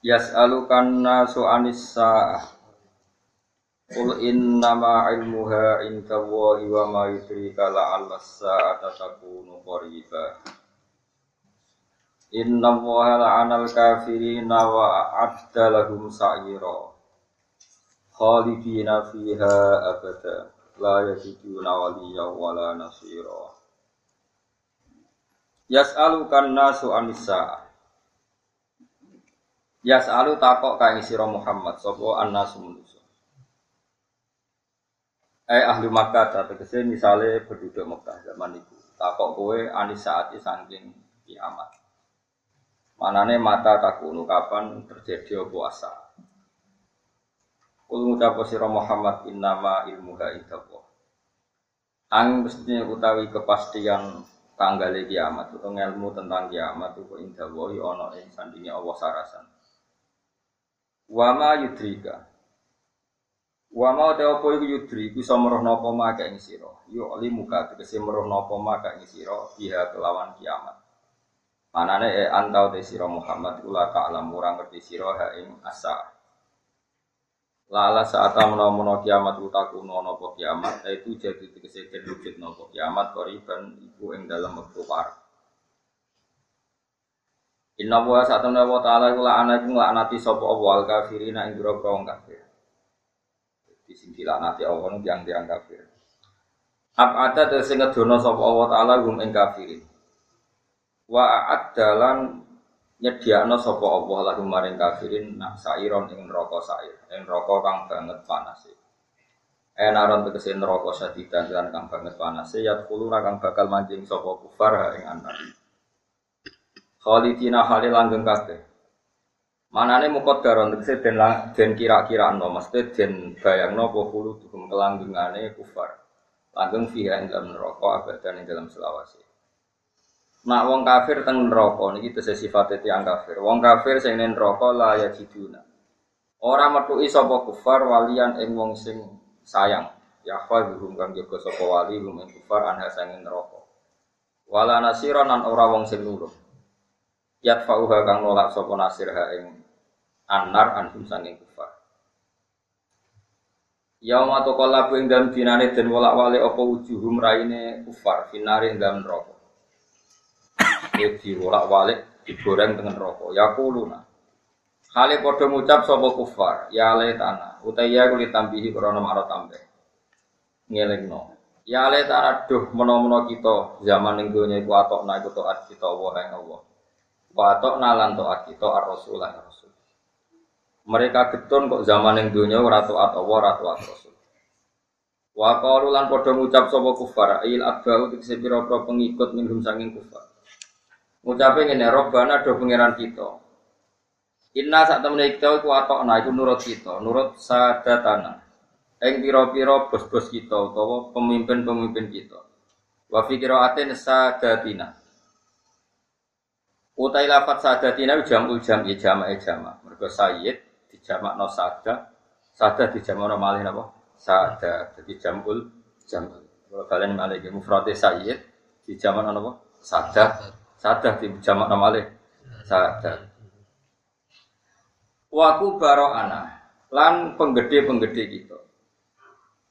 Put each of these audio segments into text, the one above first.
Yas'alukan nasu anis sa'ah. Qul innama ilmuha inda Allahi wa ma yudrika la'alla sa'ata takunu qariba. Inna Allaha la'anal kafirina wa a'adda lahum sa'ira. Khalidina fiha abada. La yajiduna waliya wa la nasira. Yas'alukan nasu anis sa'ah. Ya selalu takok kae sira Muhammad sapa annasu manusa. Eh ahli Makkah tegese misale penduduk Mekah zaman itu. Takok kowe anis saati saking kiamat. Manane mata takunu kapan terjadi apa asa. Kul ngucap sira Muhammad innama ilmuha indallah. Ang mestinya utawi kepastian tanggal kiamat atau ilmu tentang kiamat itu indah wahi ono ing sandingi Allah sarasan. Wama yudrika. Wama te apa iku yudri iku iso meroh napa maka ing sira. Yo ali muka tegese meroh napa maka ing sira biha kelawan kiamat. Manane e antau te sira Muhammad kula ta'lam ora ngerti sira ha ing asa. Lala saat menawa kiamat utakuno napa kiamat itu jadi tegese wujud napa kiamat koriban iku ing dalam wektu parek. Inna wa satana wa ta'ala kula ana iku nglaknati sapa Allah al kafirina ing grogro wong kafir. Di sing dilaknati Allah yang tiang kafir. Abada te sing ngedono sapa Allah taala gum ing kafirin. Wa a'addalan nyediakno sapa Allah lahum maring kafirin nak sairon ing neraka sair, ing neraka kang banget panas. Enaron tegese neraka sadidan lan kang banget panas. Ya kuluna kang bakal mancing sapa kufar ing anak. Khalidina halil langgeng kabeh. Manane muqaddaron tegese den den kira-kira no mesti den bayangno apa kulo dugem kelanggengane kufar. Langgeng fiha ing dalam neraka abadan ing dalam selawase. Nak wong kafir teng neraka niki tesih sifate tiyang kafir. Wong kafir sing ning neraka la ya jiduna. Ora metuki sapa kufar walian ing wong sing sayang. Yahwa hum kang jaga sapa wali ing kufar anha sanging neraka. Wala nasiran ora wong sing nulung. Yat fauha kang nolak sapa nasir ha ing anar anhum sanging kufar. Yauma kala ing dalem dinane den wolak-walik apa wujuhum raine kufar finare ing dalem neraka. Iki diwolak-walik digoreng dengan neraka. Ya kuluna. Hale padha ngucap sapa kufar, ya tanah, utawa ya kulit tambihi krana maro tambah. Ngelingno. Ya le tanah duh menawa kita zaman ning donya iku atokna iku taat kita wa ing Allah. Wa atokna lan taat kita ar-rasul lan rasul. Mereka getun kok zaman yang dunia Allah ora taat rasul. Wa qalu lan padha ngucap kufar, il abau tegese pira-pira pengikut minhum sanging kufar. Ngucape ngene, Robbana do pangeran kita. Inna sak temene kita iku atokna iku nurut kita, nurut sadatana. Ing pira-pira bos-bos kita utawa pemimpin-pemimpin kita. Wa fi qiraatin sadatina. Utai lafat sadatina jamul jam'i jama'i jama'. Mergo sayyid dijamakno sada, sada dijamakno malih napa? Sada. Jadi jamul jam'ul. Kalau kalian malih mufrate sayyid dijamakno napa? Sada. Sada dijamakno malih sada. Waku baro ana lan penggede-penggede kita.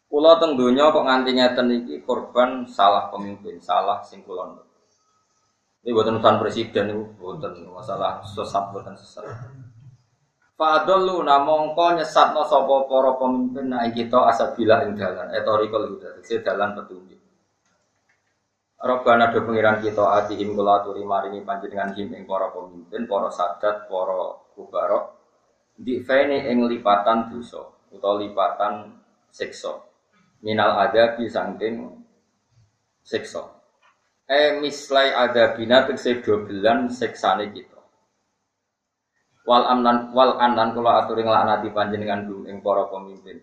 Kula teng kok nganti ngeten iki korban salah pemimpin, salah sing kula Ini buatan urusan presiden itu buatan masalah sesat buatan sesat. Fadlu namongko nyesat no sopo poro pemimpin na kita asabila ing dalan etorikal huda tegese dalan petunjuk. Robbana do pengiran kita atihim kula aturi maringi panjenengan him ing para pemimpin, para sadat, para kubaro di fene ing lipatan dosa utawa lipatan siksa. Minal ada saking siksa. Eh mislai ada bina tegese dobelan seksane kita. wal amnan wal anan kula aturi nglaknati panjenengan du ing para pemimpin.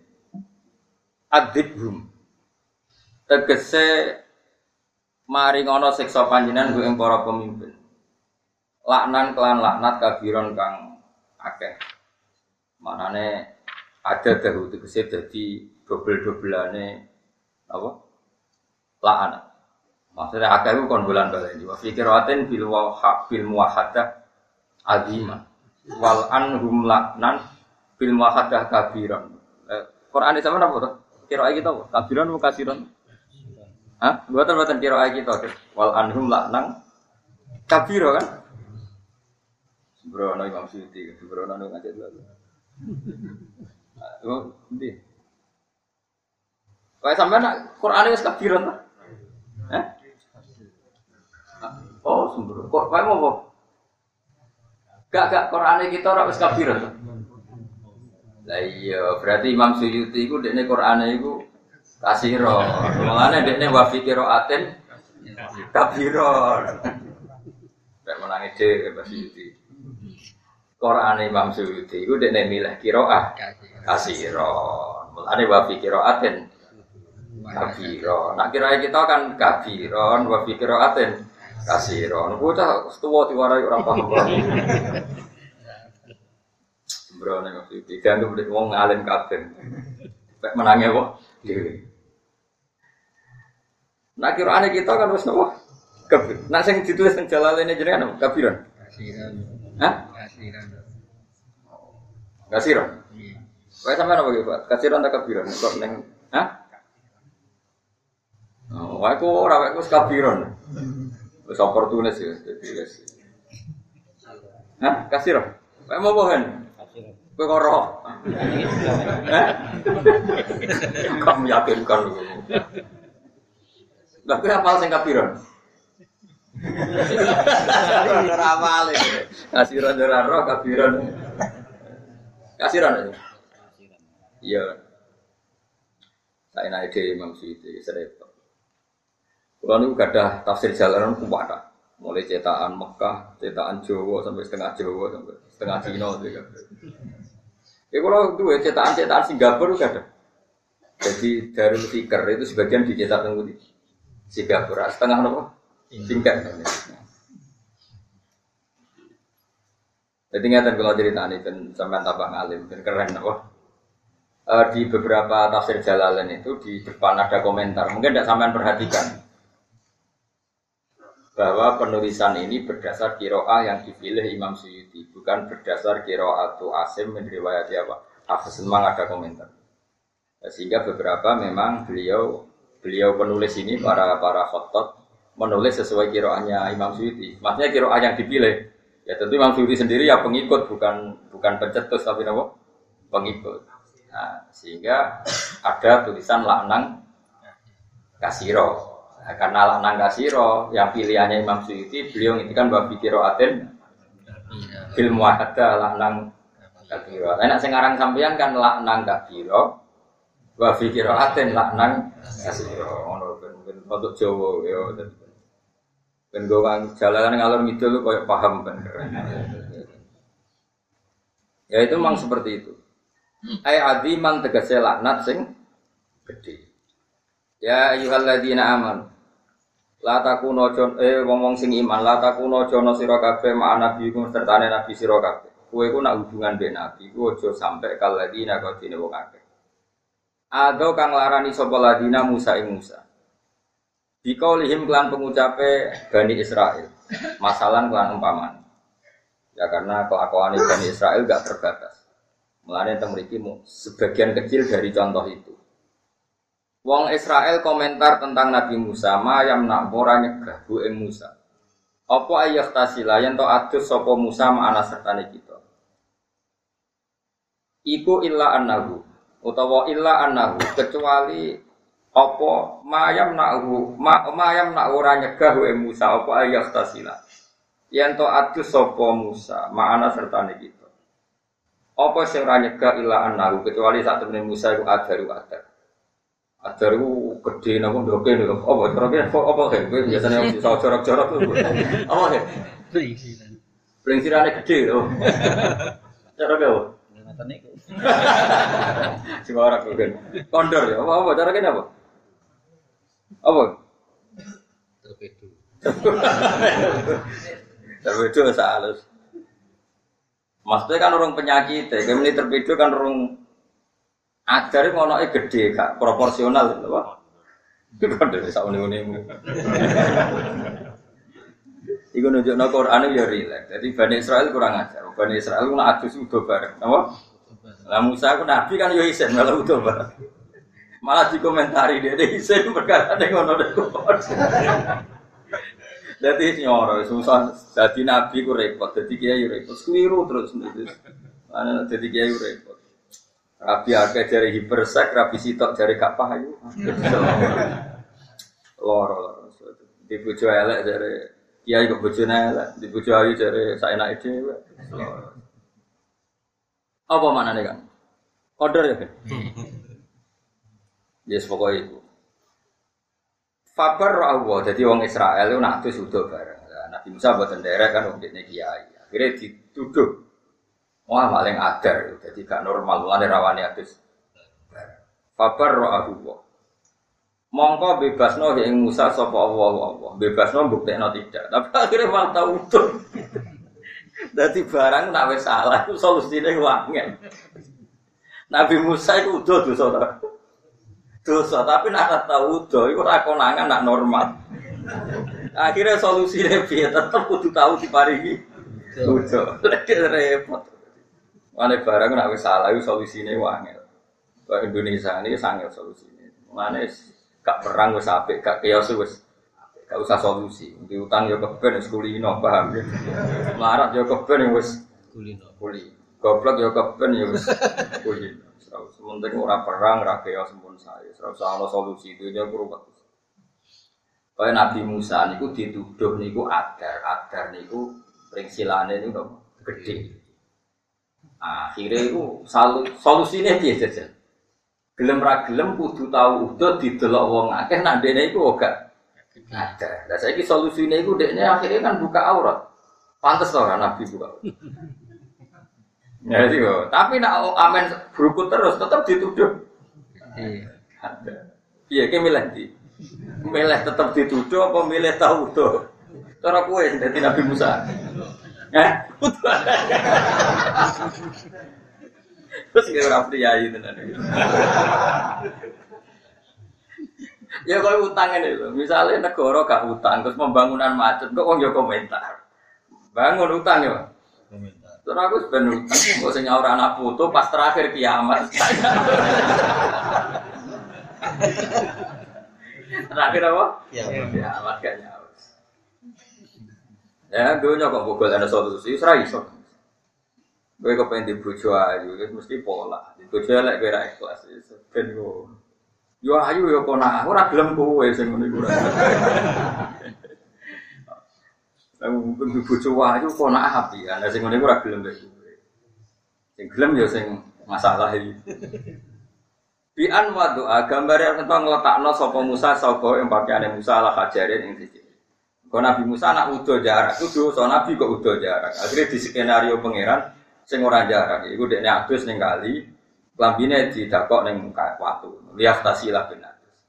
Adibhum tegese maring ana siksa panjenengan du ing para pemimpin. Laknan kelan laknat kabiron kang akeh. Manane ada dahu tegese dadi dobel-dobelane apa? Laknat maksudnya akeh ku kon bulan baleni wa fikiratin bil wa bil muwahadah azima wal anhum laknan bil muwahadah kabiran. Eh, Quran ini sama apa tuh? Kira kita apa? Kabiran atau kasiran? Hah? Buatan buatan kira kita. Wal anhum laknan kabiro kan? Sembrono Imam Suyuti, sembrono nu ngajak dulu. Oh, ndi? Kayak sampean nak Quran wis kabiran ta? Hah? Oh, sembrono. Kok kayak mau Gak gak Quran kita ora wis kafir to. Lah iya, berarti Imam Suyuti iku dekne Quran iku kasiro. Mulane dekne wa fi qiraatin kafiron. Kayak menangi dhewe Mbak Suyuti. Quran Imam Suyuti iku dekne milih qiraah kasiron. Mulane wa fi qiraatin kafiron. Nak kira kita kan kafiron wa fi qiraatin kasiron. Bocah setua diwarai orang paham. Sembrono waktu itu. Dianggap udah wong ngalim kabeh. Pek menangnya kok dhewe. Nah kira kita kan wis nopo? Kabir. Nah sing ditulis teng jalalene jenengan apa? Kabiran. Kasiran. Hah? Kasiran. Kasiron. Iya. Kayak sampean apa Pak? Kasiron tak kabiran? Kok neng Hah? Oh, aku ora aku kabiron. Wis oportunis ya, jadi wis. Hah? Kasiro. Kayak mau bohen? Kowe koro. Hah? Kamu yakinkan lu. Lah kowe apal sing kabiron? Ora apal. Kasiron ora roh. Kasiron aja. Kasiran. Iya. Saya naik di Imam Syuuti, serempet. Kalau itu ada tafsir jalanan kuat mulai cetakan Mekah, cetakan Jawa sampai setengah Jawa sampai setengah Cina juga. Ya kalau itu ya cetakan-cetakan Singapura juga ada. Jadi Darul Fikr itu sebagian dicetak di Singapura, setengah apa? Singkat. Jadi ingatan kalau cerita ini dan sampai tambah ngalim dan keren apa? Eh, di beberapa tafsir Jalalain itu di depan ada komentar, mungkin tidak sampean perhatikan bahwa penulisan ini berdasar kiroah yang dipilih Imam Suyuti, bukan berdasar kiroah atau asim meriwayati apa. Hafiz memang ada komentar. Ya, sehingga beberapa memang beliau beliau penulis ini para para khotot menulis sesuai kiroahnya Imam Suyuti. Maksudnya kiroah yang dipilih. Ya tentu Imam Suyuti sendiri ya pengikut bukan bukan pencetus tapi apa? Pengikut. Nah, sehingga ada tulisan laknang kasiro Nah, karena laknang kasiro yang pilihannya Imam Suyuti, beliau kan babi kiro aten film wahada laknang kabiro. Nah, Enak sekarang sampeyan kan laknang kabiro, babi kiro aten laknang kasiro. Ben ben untuk Jawa ya. Ben gue kan jalan ngalor ngidul koyo paham kan. Ya itu memang seperti itu. Ai adiman tegese laknat sing gede. Ya ayyuhalladzina amanu La takuno jon eh wong-wong sing iman la takuno jono sira kabeh ma nabi ku sertane nabi sira kabeh. Kowe ku nak hubungan mbek nabi ku aja sampe kaladina kodine wong akeh. Ado kang larani sapa ladina Musa ing Musa. Bikaulihim kelan pengucape Bani Israel. Masalan kelan umpaman. Ya karena kelakuan Bani Israel gak terbatas. Mulane teng mriki sebagian kecil dari contoh itu. Wong Israel komentar tentang Nabi Musa, mayam nak ora nyegah bu ing Musa. Apa ayah tasila yang to adus sapa Musa ma'ana sertane kita. Iku illa annahu utawa illa annahu kecuali apa mayam nahu ma, mayam nak ora nyegah ing Musa apa ayah tasila. Yang to adus sapa Musa ma'ana sertane kita. Apa sing ora nyegah illa annahu kecuali saat temen Musa iku adaru adar. Ajar itu gede namun doke nih loh. Apa cara apa apa ya? Gue biasanya bisa jorok-jorok tuh. Apa ya? Perizinan. Blingsirane gede lho. Cara gawe. Ngoten niku. Coba ora kan. Kondor ya. Apa apa cara kene apa? Apa? Torpedo. Terpedo halus. Maksudnya kan orang penyakit, ya. Ini terpedo kan orang ajar ngono gede kak, proporsional, apa? Itu kan dari sak uni Iku nunjuk no Quran ya rileks. Jadi Bani Israel kurang ajar. Bani Israel ku adus udah bareng, apa? Lah Musa ku nabi kan yo isen malah udah bareng. Malah dikomentari dia dia isen perkara ning ngono Jadi nyoro susah. Jadi nabi ku repot. Jadi kiai repot. Keliru terus jadi kiai repot. Rabi akeh jari hipersek, rabi sitok jari gak payu. Loro. Di bojo elek jari kiai kok bojone elek, di bojo ayu jari saenake dhewe. Apa maknane kan? Order ya kan? Yes pokoknya itu. Fabar Allah, jadi orang Israel itu nak sudah bareng. Nabi Musa buat derek kan ini kiai. Akhirnya dituduh. Wah paling adar, jadi gak normal. Mulai rawani atus. Fabar Allah. Mongko bebasno yang Musa sapa Allah Allah. Bebasno buktekno tidak. Tapi akhirnya malah utuh. Dadi barang nak wis salah iku solusine wangen. Nabi Musa itu udah dosa ta. Dosa, tapi nak tahu udah iku ora konangan nak normal. Akhirnya solusinya piye tetep kudu tahu diparingi udah. Lagi repot. Mana barang nak wis salah iku solusine wangen. Wah Indonesia ini sangat solusinya. Mana gak perang wis apik, gak kios wis Gak usah solusi. Diutang ya keben wis kulino, paham ya. Melarat ya keben wis Kulino. kuli. Goblok ya keben ya wis kulino. Sementing ora perang, ora kaya sempun saya. Ora usah ana solusi dunya kurupet. Kaya Nabi Musa niku dituduh niku adar, adar niku pringsilane niku gede. Akhirnya itu solusinya dia jajan. Gelem ra gelem kudu tahu udah didelok wong akeh nak dene iku gak ada. Nah, saya solusinya itu deknya akhirnya kan buka aurat. Pantes orang Nabi buka. Ya tapi nak amen berukut terus tetap dituduh. Iya. Ada. Iya, kayak milih di. Milih tetap dituduh apa milih tahu tuh. Cara kue dari Nabi Musa. Eh, Terus kayak orang itu nanti. Ya kalau utang ini loh, misalnya negara gak utang, terus pembangunan macet, kok orang komentar. Bangun utang ya, Komentar. terus aku sebenarnya utang, gak usah nyaur anak foto pas terakhir kiamat. terakhir apa? Kiamat. Kiamat gak nyaur. Ya, dunia kok bogol ada solusi, serai so. Gue kepengen di bojo ayu, mesti pola. Di bojo elek kira ikhlas, ben gue. Yo ayu yo kona, ora gelem kowe sing ngene iku. Lah mungkin di bojo ayu kona api, ana sing ngene iku ora gelem. Sing gelem yo sing masalah iki. Bi an gambar yang tentang ngletakno sapa Musa sapa yang pakaiane Musa ala hajarin ing siji. Kau Nabi Musa anak udo jarak, itu dosa Nabi kok udo jarak. Akhirnya di skenario pangeran sing ora jarak, iku dekne adus ning kali, lambine didakok ning watu. Lihat tasilah adus.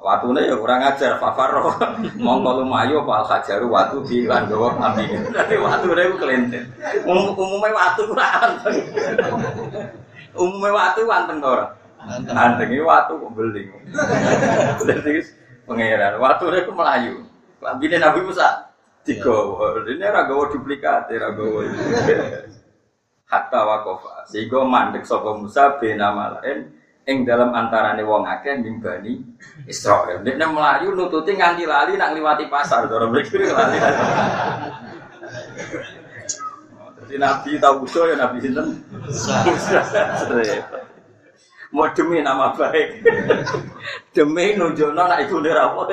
Watune ya kurang ajar, fafaro. Mongko lumayu apa hajaru watu di lan gawa lambine. Dadi watune iku kelentir. Um, umume watu anteng. Umume watu to ora? Anteng. Anteng iki watu kok beling. Dadi pangeran, watune ku melayu. Lambine Nabi Musa digawa. Ini ora gawa duplikat, ora gawa. Hatta wakofa. Sehingga mandek sapa Musa bena malain ing dalam antarane wong akeh mimbani Israil. Nek melayu nututi nganti lali nak liwati pasar, cara mriki lali. Jadi Nabi tahu ya Nabi sinten? Mau demi nama baik, demi nunjukno nak iku apa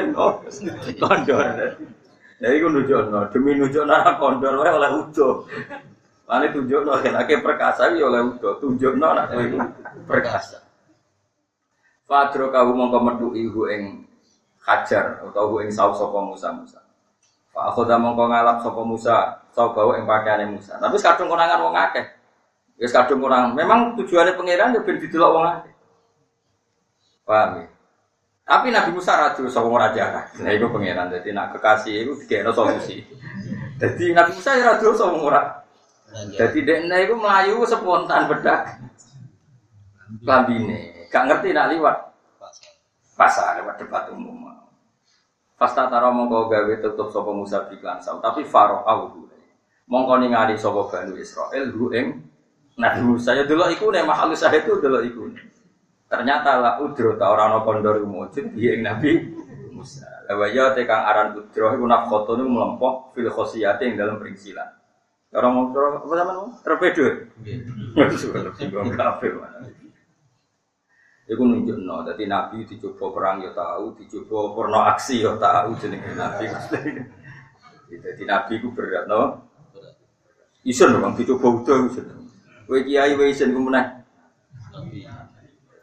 kondor. Ya iku nunjukno, demi nunjukno nak kondor wae oleh udo. Lane tunjukno yen akeh perkasa iki oleh udo, tunjukno nak iku perkasa. Fadro kawu mongko metu ihu ing hajar utawa ing saus sapa Musa Musa. Fa akhoda mongko ngalap sapa Musa Saya bawa yang pakaiannya Musa. Tapi kadung konangan wong akeh. Ya kadung konangan. Memang tujuannya pangeran ya ben didelok akeh. Paham ya? Tapi Nabi Musa radu sapa ora jarak. Nah iku pangeran. Dadi nak kekasih iku dikene solusi. Dadi Nabi Musa ya radu sapa ora. Dadi dekne iku melayu spontan bedak. Lambine, gak ngerti nak liwat pasar lewat debat umum. Pasta taro mongko gawe tutup sapa Musa biklan sau, tapi faro au Mongko ningali sapa Bani Israel hu ing Nabi Musa ya delok iku nek mahal itu delok iku. Ternyata lah udro ta ora ana kondor mujud piye ing Nabi Musa. Lawa ya te kang aran udro iku nafkoto niku mlempok fil khosiyate ing dalam perincilan. Orang mau apa zaman. Nggih. Singgung kabeh. Iku nunjuk no, jadi Nabi dicoba perang ya tahu, dicoba porno aksi ya tahu jenenge Nabi. Jadi Nabi ku berat no. Isen bang dicoba udah isen. Kowe kiai wae isen ku meneh.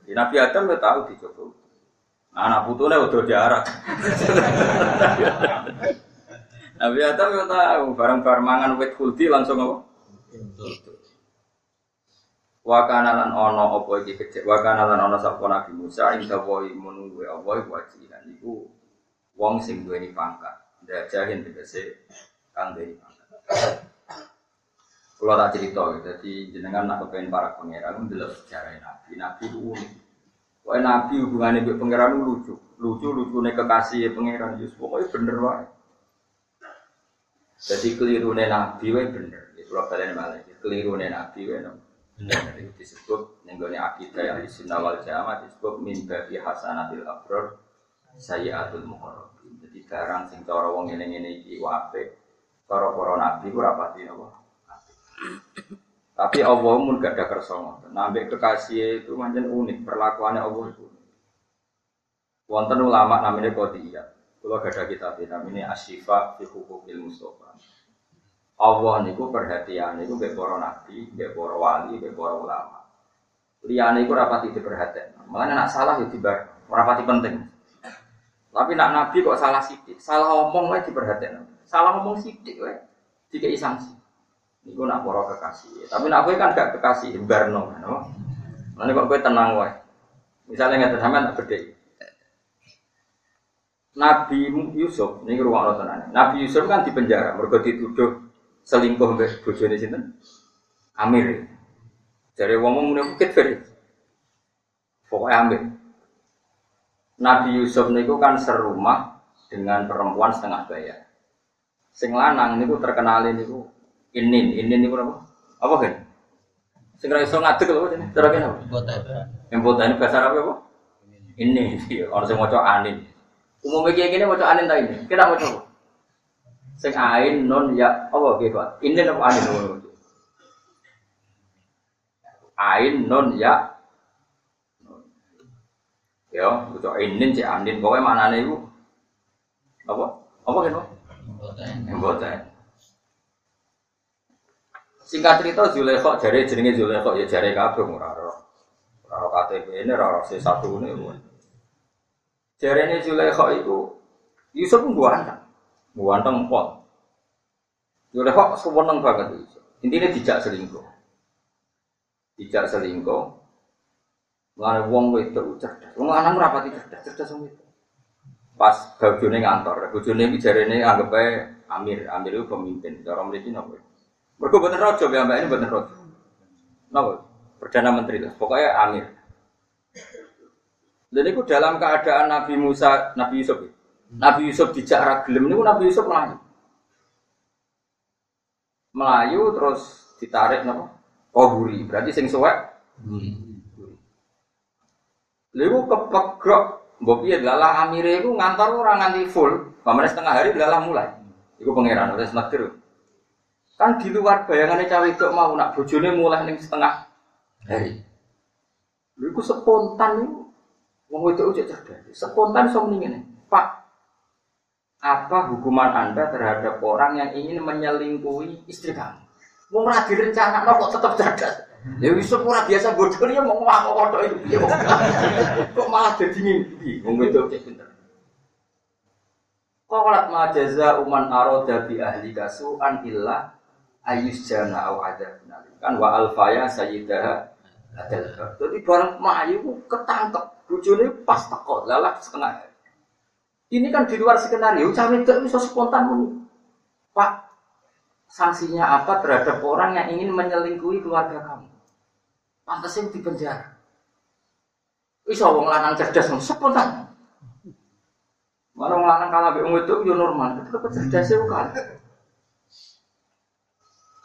Di Nabi Adam ya tahu dicoba. Nah, anak putune udah diarak. Nabi Adam ya tahu barang-barang mangan wit kulti langsung apa? Wakana lan ono apa iki kecek wakana lan ono sapa Nabi Musa ing dawuh menunggu apa iku wajilan iku wong sing duweni pangkat ndajahin tegese kang duweni pangkat Kalau tak cerita, jadi jenengan nak kepengen para pangeran, delok sejarah Nabi. Nabi itu unik. Pokoknya Nabi hubungannya dengan pangeran itu lucu, lucu lucu nih kekasih pangeran Yusuf. Pokoknya bener wae. Jadi keliru Nabi wae bener. Itu kalau kalian malah keliru Nabi wae bener. Itu disebut nenggone akidah yang di wal jamaah disebut min babi hasanatil abror sayyatul muqarrabin. Jadi barang sing cara wong ngene-ngene iki wape, cara para nabi ku rapati napa? Tapi Allah pun gak ada kersa ngoten. Nambah kekasih itu macam unik, perlakuannya Allah itu. Wonten ulama namanya Qadiyah. Kalau gak ada kitab namanya Asyifa fi Hukukil Mustafa. Allah niku perhatian niku mbek para nabi, mbek para wali, mbek para ulama. Liyane iku rapati diperhatikan. Makanya nak salah ya tiba rapati penting. Tapi nak nabi kok salah sidik, salah omong wae diperhatikan. Salah omong sidik wae dikai sanksi. Iku nak poro kekasih. Tapi nak kowe kan gak kekasih, barno, no. Nanti kok kowe tenang wae. Misalnya nggak sampean tak gede. Nabi Yusuf, ini Allah tenan. Nabi Yusuf kan di penjara, mergo dituduh selingkuh mbek bojone sinten? Amir. Dari wong bukit fer. Pokoknya Amir. Nabi Yusuf niku kan serumah dengan perempuan setengah bayar. Sing lanang niku terkenal niku Inin, inin ini apa? Apa kan? Segera iso ngadeg lho ini. Cara kene apa? Yang foto ini bahasa Arab apa? Ini, orang sing maca anin. Umumnya kayak gini maca anin ta ini. Kita maca apa? Sing ain non ya apa gitu? Ini apa anin apa? Ain non ya Ya, maca inin cek anin pokoknya mana nih Apa? Apa kan? Yang boten. Singkat cerita Zulekho jari jenenge Zulekho ya jari kabeh ora ora. Ora KTP ini ora C1 ini. Jari ini Zulekho itu Yusuf ganteng. Ganteng pot. Zulekho seneng banget Yusuf. Intinya tidak selingkuh. Tidak selingkuh. Mengenai wong wedok cerdas. Wong anak merapati cerdas, cerdas wong wedok. Pas bojone ngantor, bojone bicarane anggap ae Amir, Amir itu pemimpin. Cara mriki napa? Mereka buatan rojo, ya mbak ini buatan rojo. Napa? Perdana Menteri lah, pokoknya Amir. Dan itu dalam keadaan Nabi Musa, Nabi Yusuf. Ya. Nabi Yusuf dijak ragilem ini Nabi Yusuf melayu. Melayu terus ditarik napa? Kohuri, berarti sing suwek. Lalu kepegrok, mbok piye lalah amire iku ngantor ora nganti full, pamane setengah hari lalah mulai. Iku pangeran wis nakdir. Kan di luar bayangannya cawe itu mau nak bojone mulai nih setengah hari. Lu itu spontan nih, Wong itu udah cerdas. Spontan so ini, Pak, apa hukuman Anda terhadap orang yang ingin menyelingkuhi istri kamu? Mau ngerti rencana, kok tetap cerdas? Ya bisa pura biasa bodoh dia mau ngomong kok itu. Kok malah jadi mimpi? Wong itu cek pinter. Qalat ma jaza uman aroda bi ahli kasu'an illa ayus jana au ada kan wa alfaya sayyidah adalah jadi barang mayu ketangkep. Bujune pas teko lalah setengah. Ini kan di luar skenario cawe itu bisa spontan muni. Pak sanksinya apa terhadap orang yang ingin menyelingkuhi keluarga kamu? Pantasnya di penjara. Bisa wong lanang cerdas spontan. Mana wong lanang kalah be itu yo normal, tetep cerdas ya kalah.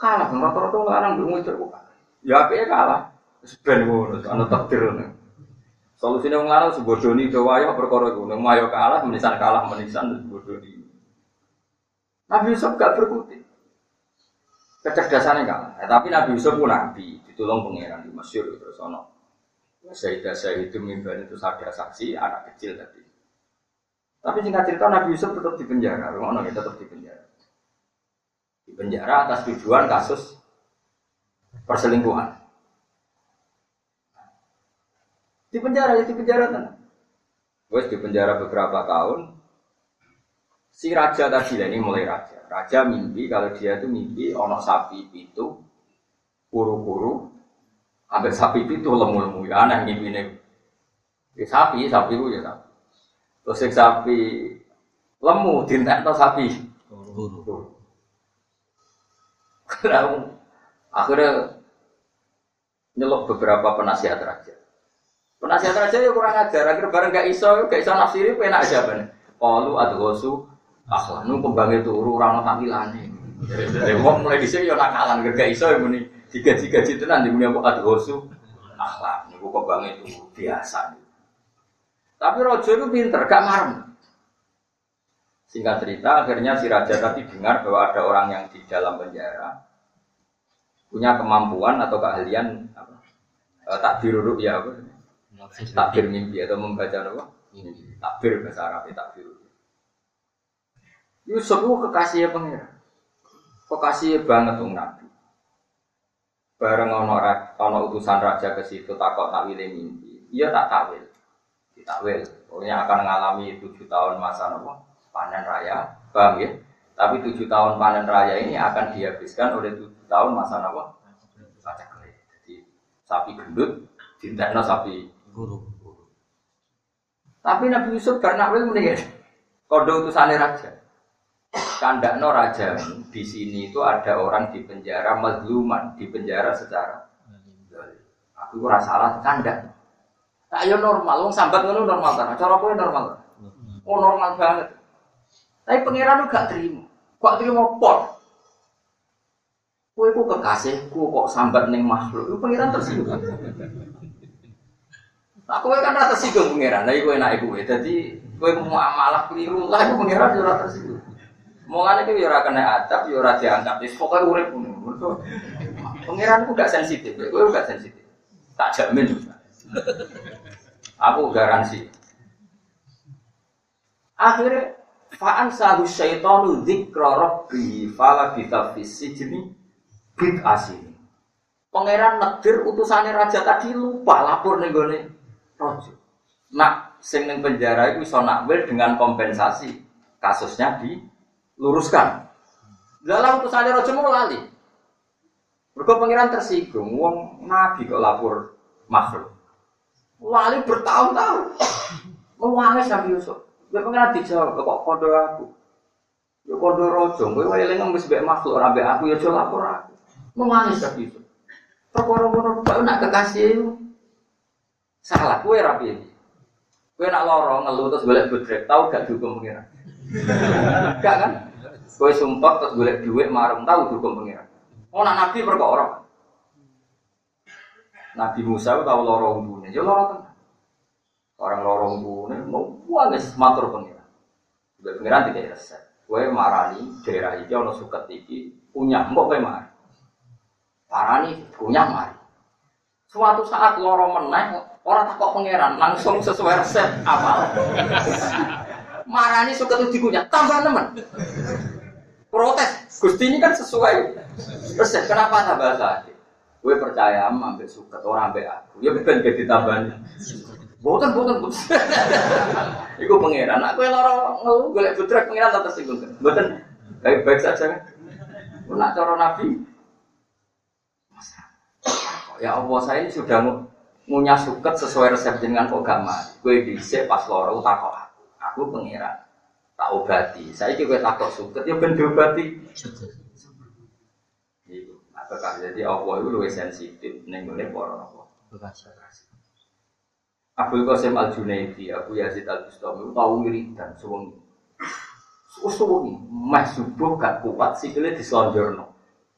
Kalah, rata-rata wong lanang be itu kalah. Ya apike kalah. Wis ben ngono, ana takdir. Solusine wong lanang sebodoni do wayo perkara iku. Nek mayo kalah, menisan kalah, menisan sebodoni. Nabi Yusuf gak berkutik. Kecerdasannya kalah. Eh, tapi Nabi Yusuf pun nabi, ditolong pangeran di Mesir terus ono. Sayyidah Sayyidu Mimban itu ada saksi anak kecil tadi. Tapi singkat cerita Nabi Yusuf tetap di penjara, rumah ya tetap di penjara. Di penjara atas tujuan kasus perselingkuhan. Di penjara ya di penjara kan. Wes di penjara beberapa tahun. Si raja tadi ini mulai raja. Raja mimpi kalau dia itu mimpi ono sapi itu kuru-kuru ambil sapi itu lemu-lemu ya aneh mimpi ini. Ya, sapi, sapi itu ya sapi. Terus sapi lemu atau sapi. Akhirnya nyelok beberapa penasihat raja. Penasihat raja ya kurang ajar, akhirnya bareng gak iso, gak iso nafsiri, enak aja ben. Kalu adhosu akhlak nu kembangnya turu rano tampilane. Dari wong mulai dhisik ya nakalan gak iso ya muni digaji-gaji tenan di muni apa adhosu akhlak niku kembangnya turu biasa. Tapi rojo itu pinter, gak marem. Singkat cerita, akhirnya si raja tadi dengar bahwa ada orang yang di dalam penjara punya kemampuan atau keahlian apa? E, takbir ya apa? Takbir mimpi atau membaca apa? Takbir bahasa Arab ya takbir. Yusuf itu kekasihnya pengira, kekasihnya banget tuh Nabi. Bareng ono, ono utusan raja ke situ takut takwil mimpi, iya tak takwil ditakwil. Pokoknya akan mengalami tujuh tahun masa nopo panen raya, paham ya? Tapi tujuh tahun panen raya ini akan dihabiskan oleh tujuh tahun masa nopo pacak Jadi sapi gendut, dintekno sapi guru. Tapi Nabi Yusuf karena wil mendingan kode utusannya raja. Kandakno raja di sini itu ada orang di penjara mazluman, di penjara secara aku rasa salah kandak Tak yo normal, wong sambat ngono normal ta. Cara kowe normal. Oh normal banget. Tapi pangeran gak terima. Kok terima pot? Kowe ku kekasihku kok sambat ning makhluk. Iku pangeran tersinggung. Nah, kowe kan rata tersinggung pangeran. Lah iku enake kowe. Dadi kowe mau amalah keliru lah iku pangeran yo ora tersinggung. Mulane iki yo ora kena adab, yo ora diangkat. Wis pokoke urip ngono. Pangeran ku gak sensitif, kowe gak sensitif. Tak jamin juga. Aku garansi. Akhirnya fa'an sahu syaitanu dzikra rabbi fala fisijni bid asini. Pangeran negir utusannya raja tadi lupa lapor nih gue rojo. Nak sing ning penjara itu iso nakwil dengan kompensasi kasusnya diluruskan. Dalam utusannya raja mau lali. Mereka pangeran tersinggung, wong nabi kok lapor makhluk. Wali bertahun-tahun. Mewangis Nabi Yusuf. Gue pengen dijawab, kok kodo aku. Ya kodo rojo, gue eling ngemis mbek makhluk ora mbek aku ya aja lapor aku. Mewangis Nabi Yusuf. Perkara ngono kok nak kekasih salah gue rapi ini. Gue nak lorong ngeluh terus golek bodrek, tahu gak dihukum pengiran? Gak kan? Gue sumpah terus golek duit marung tahu dihukum pengiran. Oh nak nabi perkara. Nabi Musa itu tahu lorong dunia, ya lorong tenang. Orang lorong dunia mau wales matur pengiran. Pengiran tidak resep. Gue marani daerah ini ono suket iki punya mbok gue marah. Parani punya mari. Suatu saat lorong menang, orang takut pengiran langsung sesuai resep apa? Marani itu dikunyah tambah teman. Protes, Gusti ini kan sesuai resep. Kenapa tambah lagi? Gue percaya ambek suket orang ambek aku. Ya ben jadi tambahan. Boten boten boten. Iku pangeran. Aku yang loro ngeluh golek butrek pangeran tak tersinggung. Boten baik-baik saja kan. Nak cara Nabi Ya Allah, saya sudah ngunyah suket sesuai resep jenengan kok gak mati. Gue dhisik pas loro takok aku. Aku pengiran. Tak obati. Saya kira takok suket ya ben diobati. Iku. Apakah jadi Allah itu lebih sensitif ning ngene para apa? Abdul Qasim Al Junaidi, Abu Yazid Al Bustami, tahu wiridan suwengi. Suwengi, meh subuh gak kuat sikile diselonjorno.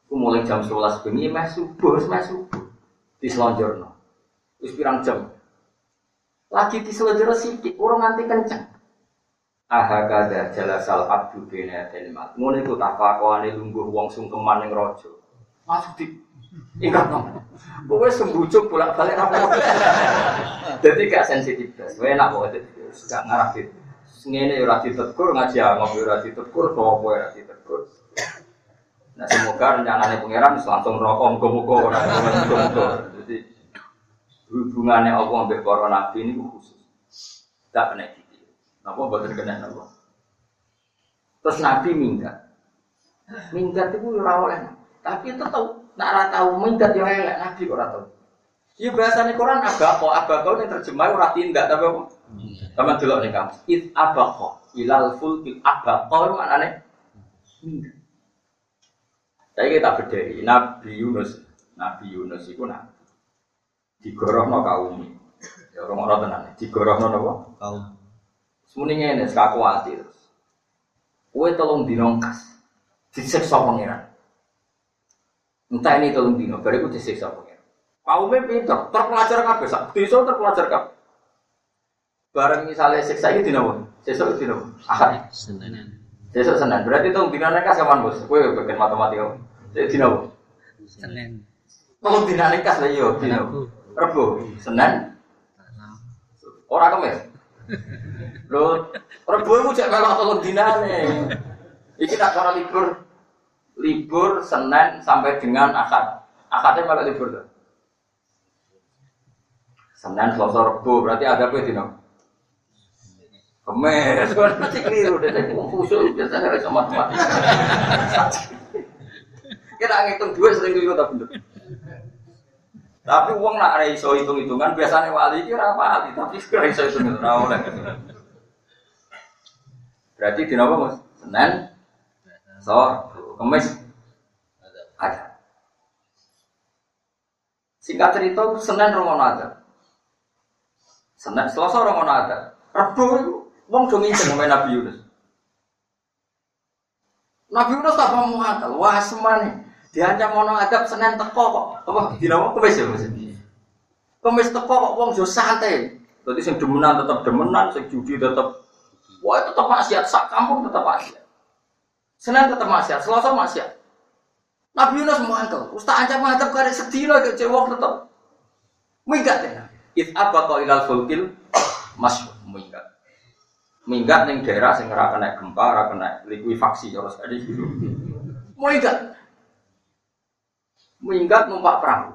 Ku mulai jam 11 bengi meh subuh, meh subuh. Diselonjorno. Wis pirang jam. Lagi diselonjorno sithik, urung nganti kenceng. Aha kada jalasal abdu bina telimat. Ngono iku tak kelakuane lungguh wong sungkeman ning raja. Langsung di ingat no. Kowe sembujuk bolak-balik apa? Jadi gak sensitif blas. Kowe enak kok gak ngarah. Ngene ora ditegur ngaji angop ora ditegur sapa ora ditegur. Nah semoga rencananya pangeran langsung rokok muga-muga ora muga-muga. Jadi hubungannya Allah ambek para nabi ini khusus. Tak kena gitu. Napa mboten kena napa? Terus nabi minggat. Minggat itu ora oleh. Tapi tahu, nak ora tahu minggat yo elek nabi kok ora tahu. Iya bahasane Quran abako, abako ini terjemah ora tindak tapi apa? Sama delok ning kamu. It abako ilal fulkil abako maknane minggat. Saya kita bedai Nabi Yunus, Nabi Yunus itu nabi. Digorohno kaum Ya orang orang tenan. Digorohno napa? Kaum. Semuanya ini hati terus. Kue tolong dinongkas, disiksa pangeran. Entah ini tolong dino, bariku disiksa pangeran. Kaumnya pinter, terpelajar kabeh, sak desa terpelajar kabeh. Bareng misalnya siksa ini dino, apa? sesuk dino, ahad, Senin. Sesuk senin. Berarti tolong dino nekas kapan bos? Kue bagian matematika. Jadi dino, apa? Senin. tolong dino nekas lah yo, dino. Rebo, senin, orang kemis. Lho, rebo iku cek melok tolong dinane. Iki tak cara libur. Libur Senin sampai dengan Ahad. Ahadnya melok libur tuh. Senin, Selasa, Rebo, berarti ada apa dino? Kemes, kan mesti keliru. Saya mau khusus biasanya harus sama matematika. Kita ngitung dua sering keliru tapi bener. Tapi uang nak ada iso hitung hitungan biasanya wali kira wali tapi kira iso hitung hitungan oleh. Berarti di apa mas? Senin, so, kemis, ada. Singkat cerita, Senin romono ada. Senin, Selasa romono ada. Rabu itu, wong dong ngiceng sama Nabi Yunus. Nabi Yunus tak mau akal, wah semane. Diancam mono adab Senin teko kok. Apa dinawa kemis ya Mas? Kemis teko kok wong yo santai. Dadi sing demenan tetep demenan, sing judi tetep wah tetep maksiat, sak kampung tetep maksiat. Senin tetep maksiat, Selasa maksiat. Nabi Yunus mangkel, Ustaz ancam ngadep kare sedina ke cewek tetep. Minggat ya. It apa kau ilal fulkil mas minggat. Ning daerah sing ora kena gempa, ora kena likuifaksi terus ada gitu. Minggat. Minggat numpak perahu.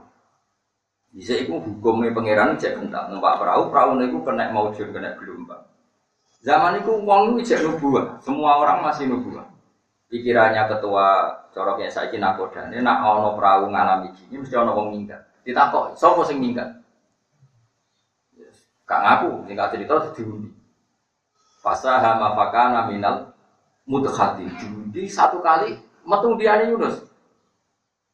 Bisa itu hukumnya pangeran cek kental numpak perahu, perahu itu kena maujud, kena gelombang. Zaman itu uang itu cek nubuah, semua orang masih nubuah. Pikirannya ketua coroknya saya kira nakoda, ini nak ono perahu ngalami gini, mesti ono wong minggat. Ditakok, sopo sing minggat? Kak ngaku, tinggal cerita diundi. Fasaha mafakana minal mudkhati. Diundi satu kali, metung dia Yunus.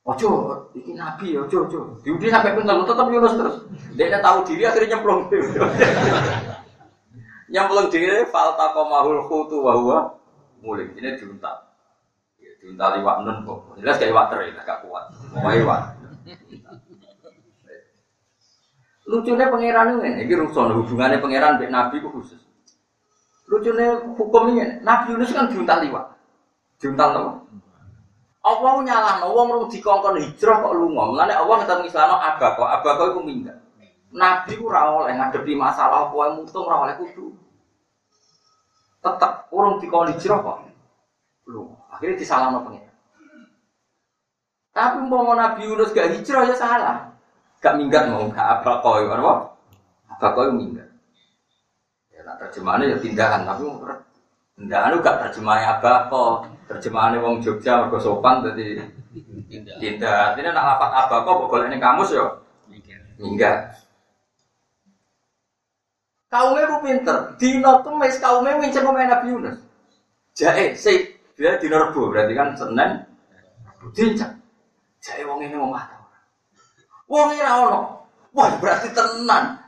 Ojo, ini nabi, ojo, ojo. Diundi sampai pintar, tetap Yunus terus. Dia tahu diri, akhirnya nyemplung. nyemplung diri, falta komahul khutu wahwa mulai. Ini diuntal. Ya, diuntal iwak nun kok. Jelas kayak iwak teri, gak kuat. Mau iwak. Lucunya pangeran ini, ini rusuh hubungannya pangeran dengan nabi khusus. Lucunya hukum ini, Nabi Yunus kan diuntal liwat, diuntal apa? Allah nyala, Allah mau dikongkon hijrah kok lu ngomong, nanti Allah ngetan Islam abako, abako itu minggat. Nabi ku yang ngadepi masalah apa mutung rawol kudu. Tetap orang dikongkon hijrah kok, lu akhirnya disalah pangeran. Tapi mau Nabi Yunus gak hijrah ya salah. Gak minggat mau gak apa koi apa? Apa koi minggat. Nak terjemahannya ya tindakan tapi tindakan itu gak terjemahnya apa kok. Terjemahannya wong Jogja mergo sopan jadi tindak. Ini nak lapat apa kok boleh ini kamus ya. Minggat. Kaumnya ku pinter. Dino kemis kaumnya ngincer pemain Nabi Yunus. Jae, sih. Dia dino rebo, berarti kan Senin. Dincak. Jae wong ini mau mata. Wong ini ono. Wah, berarti tenan.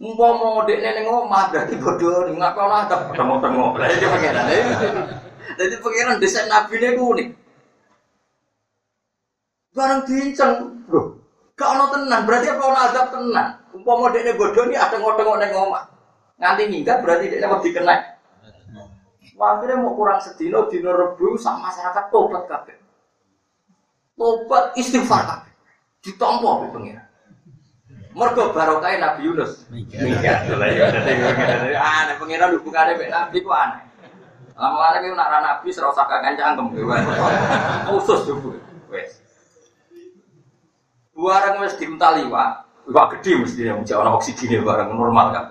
Umpama dekne ning omah berarti bodoh ning ngapa ora ada tengok-tengok. Lah iki pengenan. Jadi pengenan desain Nabi ini ku unik. Barang diinceng, lho. Gak ono tenan, berarti apa ono azab tenan. Umpama dekne bodoh ini ada tengok-tengok ning omah. Nganti minggat berarti dekne mau dikena. Wah, akhirnya mau kurang sedino, dino rebu sama masyarakat tobat kabeh. Tobat istighfar kabeh. Ditompo pengiran. Mergo barokah Nabi Yunus. Minggat. Ah, nek pengiran hubungane mek Nabi ku aneh. Lama-lama ki nak ra Nabi serasa kakan cangkem. Khusus dulu. Wes. Barang wis diuntali, Pak. Pak gede mesti yang jauh ana oksigennya barang normal kan.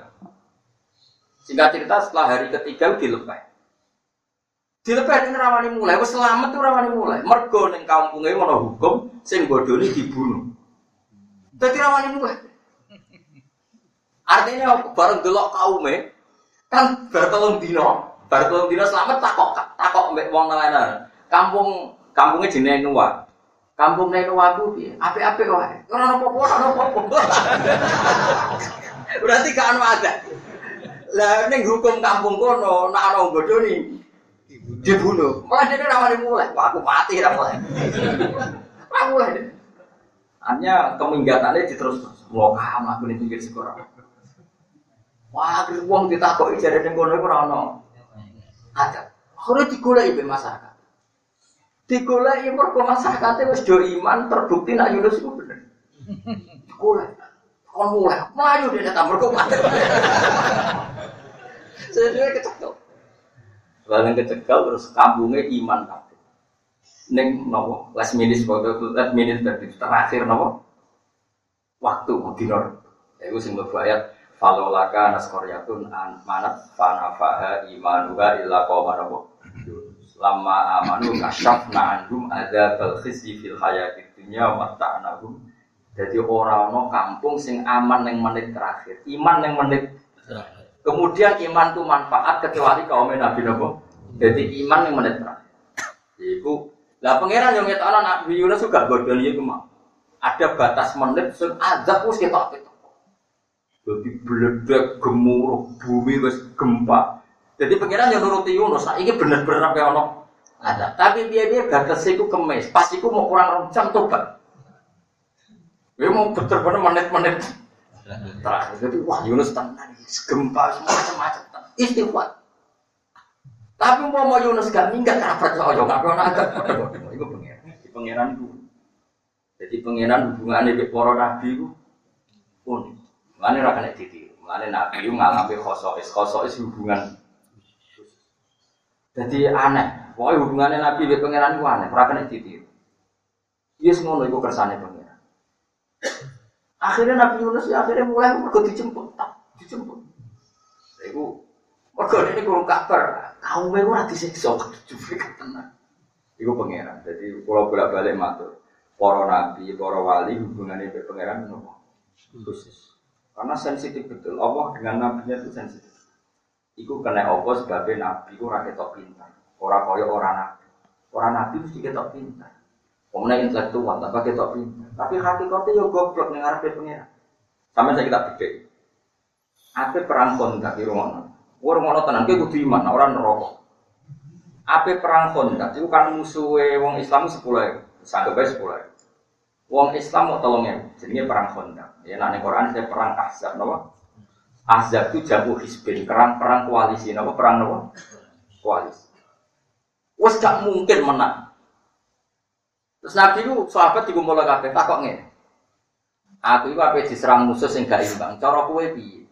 Singkat cerita setelah hari ketiga dilepas. Dilepas ini rawani mulai, wes selamat tuh rawani mulai. Mergo ning kampungnya mau hukum, sing bodoh ini dibunuh. Jadi rawani mulai. Artinya apa? bareng delok kaume kan bertolong dino, bertolong dino selamat takok takok mbek wong lain Kampung kampungnya jenenge Nuwa. Kampung Nuwa ku piye? Apik-apik wae. Ora ono apa-apa, ora ono apa-apa. Berarti gak ono ada. Lah ning hukum kampung kono nek ana bodoh nih dibunuh. Malah dia rawani mulai. Wah, aku mati ra mulai. Ra mulai. Hanya keminggatannya diterus mau kam aku nih pinggir sekolah. Wah, akhirnya uang ditakoki jadi ning kono iku ora ono. Ada. Harus digoleki be masyarakat. Digoleki mergo masyarakat wis do iman terbukti nak Yunus itu bener. Digoleki. Kon mulai, maju dia datang mergo mati. Saya kecekel. Barang kecekel terus kampungnya iman kabeh. Ning nopo last minute waktu last minute terakhir nopo waktu dinor. Iku sing mlebu ayat falolaka naskoryatun an manat fanafaha imanuha illa qauma nopo. Lama amanu kasyafna anhum ada khizi fil hayatid dunya wa ta'nahum. Jadi orang no kampung sing aman yang menit terakhir, iman yang menit Kemudian iman itu manfaat kecuali kaum Nabi Nabi. Jadi iman yang menit terakhir. Iku lah pangeran yang ngetok anak Nabi Yunus juga bodoh itu. Ada batas menit sing azab ketok ketok. Jadi beledek gemuruh bumi wis gempa. Jadi pangeran yang nuruti Yunus, nah ini bener-bener apa ono ada. Tapi dia dia batas itu kemes. Pas itu mau kurang rong jam tobat. Dia mau bener-bener menit-menit terakhir. Jadi wah Yunus tenang, gempa semua macam-macam. Tapi mau mau Yunus gak minggat karena percaya nggak pernah ada. Itu pengiran, pengiran itu. Jadi pengiran hubungannya dengan para nabi itu unik. Mana rakan kena ditiru. Mana nabi itu ngalami khosois, khosois hubungan. Jadi aneh. Pokoknya hubungannya nabi dengan pengiran itu aneh. Rakan kena ditiru. Yes ngono itu kersane pengiran. Akhirnya Nabi Yunus ya akhirnya mulai mergo dijemput, dijemput. Iku mergo ini kurang kabar, kaum gue ora disiksa jujur tenan. Iku pangeran. Jadi kalau bolak-balik matur, para nabi, para wali hubungannya dengan pangeran nopo? Khusus. Karena sensitif betul. Allah dengan nabinya itu sensitif. Iku kena Allah sebagai nabi, iku rakyat pintar. Orang kaya orang nabi. Orang nabi mesti ketok pintar. Kemudian intelektual, tanpa ketok pintar. Tapi hakikatnya yo goblok ning ngarepe pengira. Sampai saya kita beda. Apa perang kontak di rumah? Orang ngono tenan kowe kudu iman, ora neraka. Apa perang kontak itu kan musuhe wong Islam 10 ya. Sanggep ae 10 ya. Wong Islam mau tolong ya, jadinya perang kontak. Ya nek Quran saya perang Ahzab napa? Ahzab itu jago hisbin, perang perang koalisi, napa perang napa? Koalisi. Wes gak mungkin menang. Terus Nabi itu sahabat dikumpul kabeh takok ngene. Aku itu apa diserang musuh sing gak imbang. Cara kowe piye?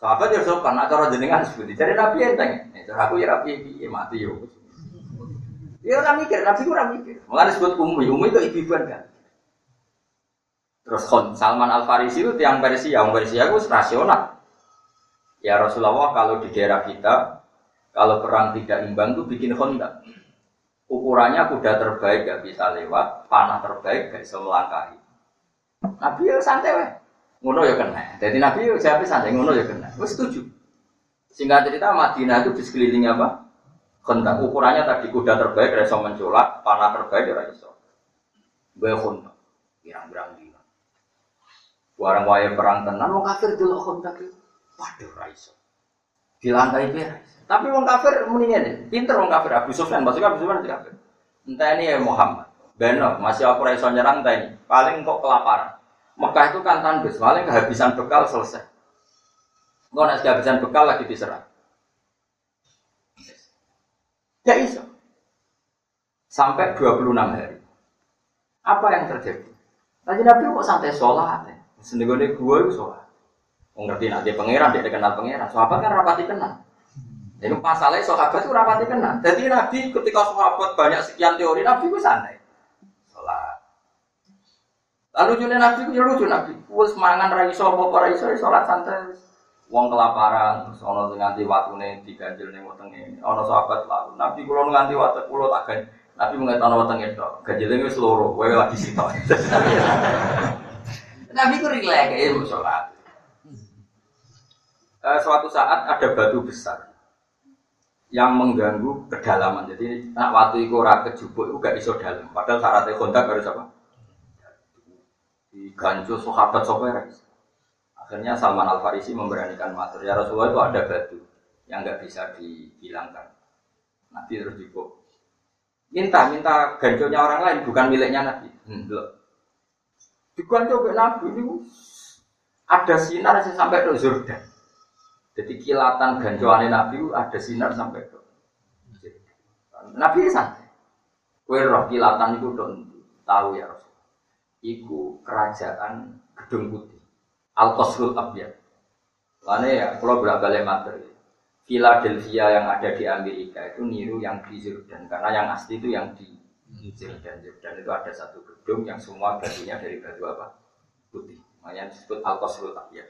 Sahabat ya sopan, nak cara jenengan seperti jadi Nabi enteng. Nek cara aku ya rapi piye mati yo. Ya ora mikir, Nabi ora mikir. Mulane disebut ummi, ummi itu ibu-ibuan kan. Terus Khon Salman Al Farisi itu tiang Persia, yang Persia itu rasional. Ya Rasulullah kalau di daerah kita kalau perang tidak imbang tuh bikin Honda ukurannya kuda terbaik gak bisa lewat, panah terbaik gak bisa melangkahi. Nabi ya santai weh. Ngono ya kena. Jadi Nabi yo jawab santai ngono ya kena. Wis setuju. Singkat cerita Madinah itu di sekeliling apa? Kontak ukurannya tadi kuda terbaik, reso mencolak, panah terbaik, ya iso. Gue kontak, pirang-pirang dina. Warang waya perang tenan, wong kafir dulu kontak itu. Waduh, raiso. Lantai dia. Tapi wong kafir mendingan deh. Pinter wong kafir. Abu Sufyan, maksudnya Abu Sufyan itu kafir. Entah ini ya Muhammad. Beno, masih aku raiso nyerang entah ini. Paling kok kelaparan. Mekah itu kan tandus, paling kehabisan bekal selesai. Enggak nak kehabisan bekal lagi diserang. Ya iso. Sampai 26 hari. Apa yang terjadi? Tadi Nabi kok santai sholat ya? Senegone gue itu. Mau ngerti nanti pangeran, dia kenal pangeran. Sahabat kan rapati kenal. Ini masalahnya sahabat itu rapati kenal. Jadi Nabi ketika sahabat banyak sekian teori, Nabi itu santai. Sholat. Lalu lucunya Nabi itu ya lucu Nabi. Wes mangan raiso apa raiso sholat santai. Wong kelaparan, terus ono nganti watune diganjel ning wetenge. Ono sahabat lalu. Nabi kula nganti wate kula tak. Nabi mengetahui wetenge tok. Ganjele wis loro, kowe lagi sitok. Nabi ku rileks ya mau sholat. Eh, suatu saat ada batu besar yang mengganggu kedalaman. Jadi nak waktu itu ora kejubuk itu gak iso dalam. Padahal syaratnya kontak harus apa? Diganjul sahabat sopir. Akhirnya Salman Al Farisi memberanikan matur. Ya Rasulullah itu ada batu yang nggak bisa dihilangkan. Nabi terus dibuka. Minta, minta ganjonya orang lain, bukan miliknya Nabi. Hmm, Diganjol ke Nabi ini ada sinar yang sampai ke Jordan. Jadi kilatan ganjoane Nabi itu ada sinar sampai ke Nabi santai. Kue roh kilatan itu don tahu ya Rasul. Iku kerajaan Gedung Putih. Al Qasrul Abyad. Karena ya, kalau berapa materi. Philadelphia yang ada di Amerika itu niru yang di Jordan karena yang asli itu yang di Jordan. Jordan itu ada satu gedung yang semua batunya dari batu apa? Putih. Makanya disebut Al Qasrul Abyad.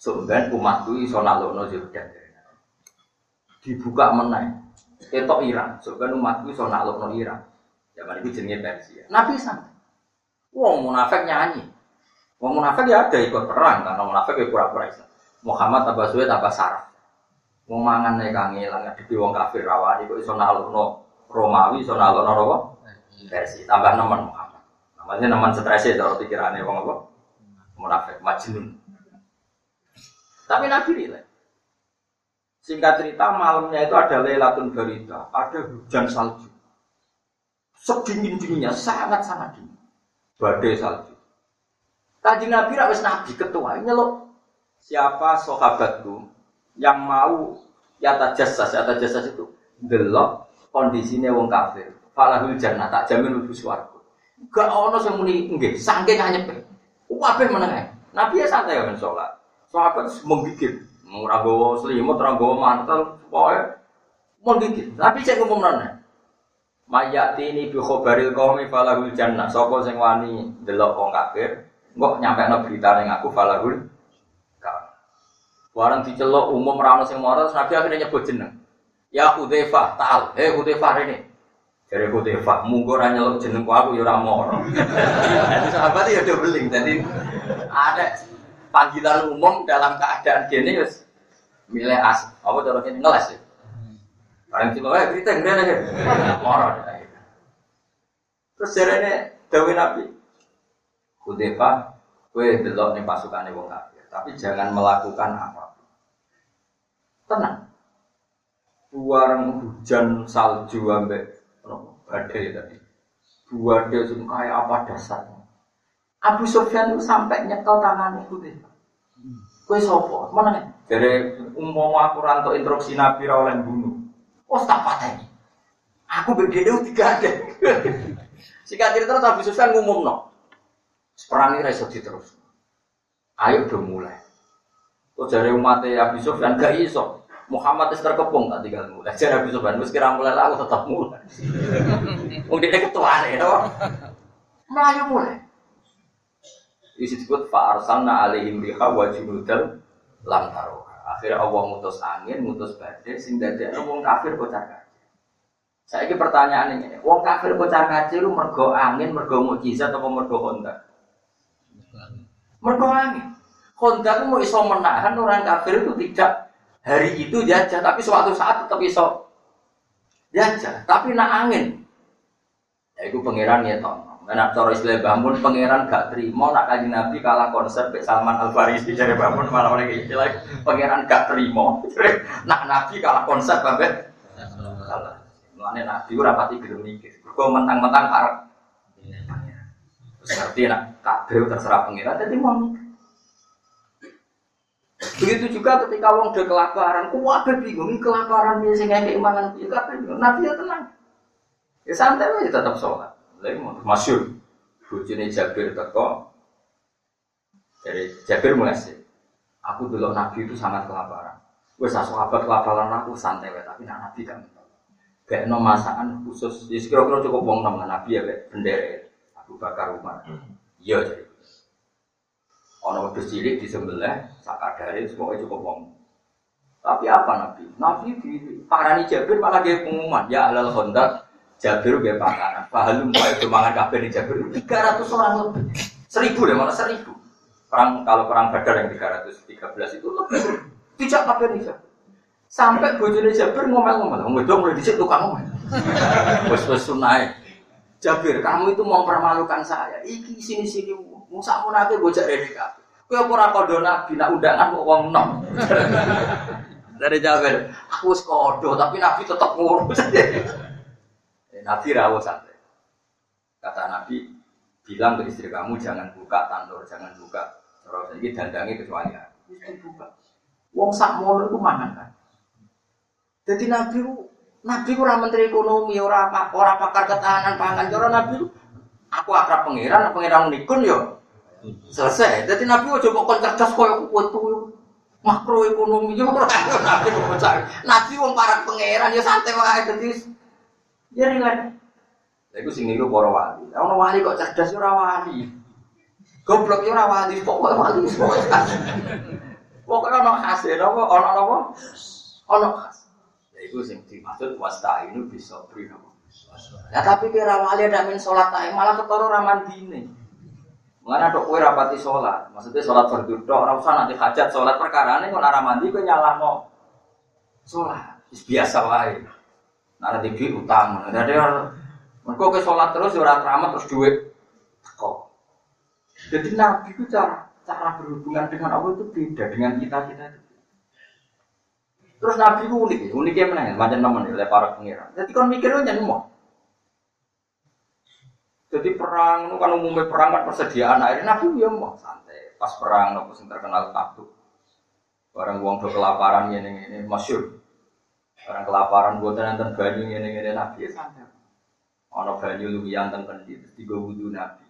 Sebenarnya umat itu iso nalono Jordan. Dibuka menang. Itu Iran. Sebenarnya umat itu iso nalono Iran. Zaman itu jenenge Persia. Nabi santai. Wong munafik nyanyi. Wong munafik ya ada ikut perang karena munafik ya pura-pura Islam. Muhammad tambah suwe saraf. Wong mangan nek kangelan ngadepi wong kafir rawani kok iso nalukno Romawi iso nalukno apa? Versi tambah nemen Muhammad. Namanya nemen stres ya cara pikirane wong apa? Munafik majnun. Tapi Nabi rileks. Singkat cerita malamnya itu ada Lailatul Barita, ada hujan salju. Sedingin-dinginnya, sangat-sangat dingin. Badai salju. Kaji Nabi rawes Nabi ketua ini loh siapa sahabatku yang mau yata jasas yata jasas itu delok kondisinya wong kafir. Falahul jannah tak jamin lebih suaraku gak ono sing muni nggih saking anyep kabeh meneng Nabi ya santai kan sholat. Sahabat menggigit ora gawa selimut ora gawa mantel pokoke menggigit tapi cek nana Mayati ini bi khobaril qaumi falahul jannah. Sapa sing wani delok wong kafir Mbok nyampe no berita yang aku falahul Warang dicelok umum rano sing moro Nabi akhirnya nyebut jeneng. Ya Hudzaifah, ta'al. Eh Hudzaifah ini. Dari Hudzaifah, munggo ra nyeluk jenengku aku ya ora moro. Jadi sahabat ya udah beling. Jadi ada panggilan umum dalam keadaan gini wis milih as. Apa cara ini ngeles ya? Barang cilok eh berita ngene aja. Moro. Terus jarene dawuh Nabi, Hudzaifah, kowe delok ning pasukane wong kafir, tapi jangan melakukan apa pun. Tenang. Buang hujan salju ambek badai tadi. Dua dia kayak apa dasarnya? Abu Sofyan itu sampai nyekel tangan Hudzaifah. Kowe sapa? Mana? Dari umpama aku rantok instruksi Nabi ra oleh bunuh. Oh tak pateni. Aku bergede tiga ada. Sikat terus Abu Sufyan ngumumno. Perang ini iso terus. Ayo udah mulai. Kok dari umat Abu Sufyan gak iso. Muhammad itu terkepung tak tinggal mulai. Jadi Abu Sufyan mesti kira mulai lah aku tetap mulai. Mungkin dia ketua nih, dong. Melayu mulai. Disebut Pak Arsalna alaihim riha wa junudal lam taruha. Akhirnya Allah mutus angin, mutus badai, sing dadi wong kafir kacir. Saya ini pertanyaan ini, wong kafir kocar kacir lu mergo angin, mergo mukjizat atau mergo honda? Mergo angin. Honda itu mau iso menahan orang kafir itu tidak hari itu jajah, tapi suatu saat tetap iso jajah. Tapi nak angin, ya itu pangeran ya toh. Nah, cara istilah bangun pangeran gak terima nak kaji nabi kalah konsep Bek Salman Al Farisi dari bangun malah oleh istilah pangeran gak terima. nak nabi kalah konsep babet salah. Mulane nabi ora pati gelem mikir. Mentang-mentang arep Terus ngerti nak kabeh terserah pangeran jadi mau. Begitu juga ketika wong udah kelaparan, kuwabe bingung, kelaparan dia sing ngekek mangan piye kabeh bingung. Nabi ya tenang. Ya santai aja tetap sholat. Lagi mau masyur. Bujune Jabir teko. Dari Jabir mulai sih. Aku dulu Nabi itu sangat kelaparan. Wes sahabat kelaparan aku santai wae, tapi Nabi kan Kayak no masakan khusus, ya kira-kira cukup wong nama Nabi ya kayak bendera Abu Bakar Umar. Iya jadi. Ono wedhus cilik disembelih sakadare semuanya cukup wong. Tapi apa Nabi? Nabi di parani Jabir malah dia pengumuman, ya alal hondak Jabir gak pakanan. Pahalum kau itu mangan kabeh di Jabir. 300 orang lebih. Seribu deh, malah seribu. Perang kalau perang Badar yang 313 itu lebih. Tidak kabeh di Jabir. Sampai bojone Jabir ngomel-ngomel. Wong wedok mulai dicek tukang ngomel. Wes-wes sunai. Jabir, kamu itu mau permalukan saya. Iki sini-sini musa munake bocah rene kabeh. Kowe apa ora nabi nak undangan kok wong nom. Dari Jabir, aku wis kodo tapi nabi tetap ngurus. Nabi rawuh santai. Kata Nabi, bilang ke istri kamu jangan buka tandur, jangan buka. Terus ini dandangi kecuali aku. Buka. Wong sak mono itu mangan kan. Jadi Nabi Nabi ora menteri ekonomi, ora apa, ora pakar ketahanan pangan. Cara Nabi aku akrab pangeran, pangeran nikun yo. Selesai. Jadi Nabi ojo kok cerdas koyo wetu makroekonomi yo ora Nabi kok Nabi wong para pangeran ya santai wae dadi Ya rileks. Lha iku sing niru para wali. Lah ono wali kok cerdas ora wali. Goblok ora wali, pokoknya wali pokoke ono khase, napa ono napa? Ono khas. Ya iku sing dimaksud wasta'inu bisa beri napa. Ya tapi kira wali ada min sholat tae malah ketara ra mandine. Mengenai dok kue rapati sholat, maksudnya sholat fardu dok, ora usah nanti hajat sholat perkara ini kok nara mandi kue nyalah no sholat, biasa wae. Nah, ada duit utang. Jadi mereka ke sholat terus, ya orang keramat terus duit. Kok. Jadi Nabi itu cara cara berhubungan dengan Allah itu beda dengan kita kita itu. Terus Nabi itu unik, uniknya mana? Macam teman oleh para pengiran. Jadi kan mikirnya mau. Jadi perang, itu kan umumnya perang kan persediaan air. Nabi ya mau santai. Pas perang, nopo sing terkenal takut. Barang uang kelaparan ini ini masyur. Orang kelaparan buat nonton banyu ini ini nabi ya santai. Ono banyu lumayan tentang kendi terus tiga wudhu nabi.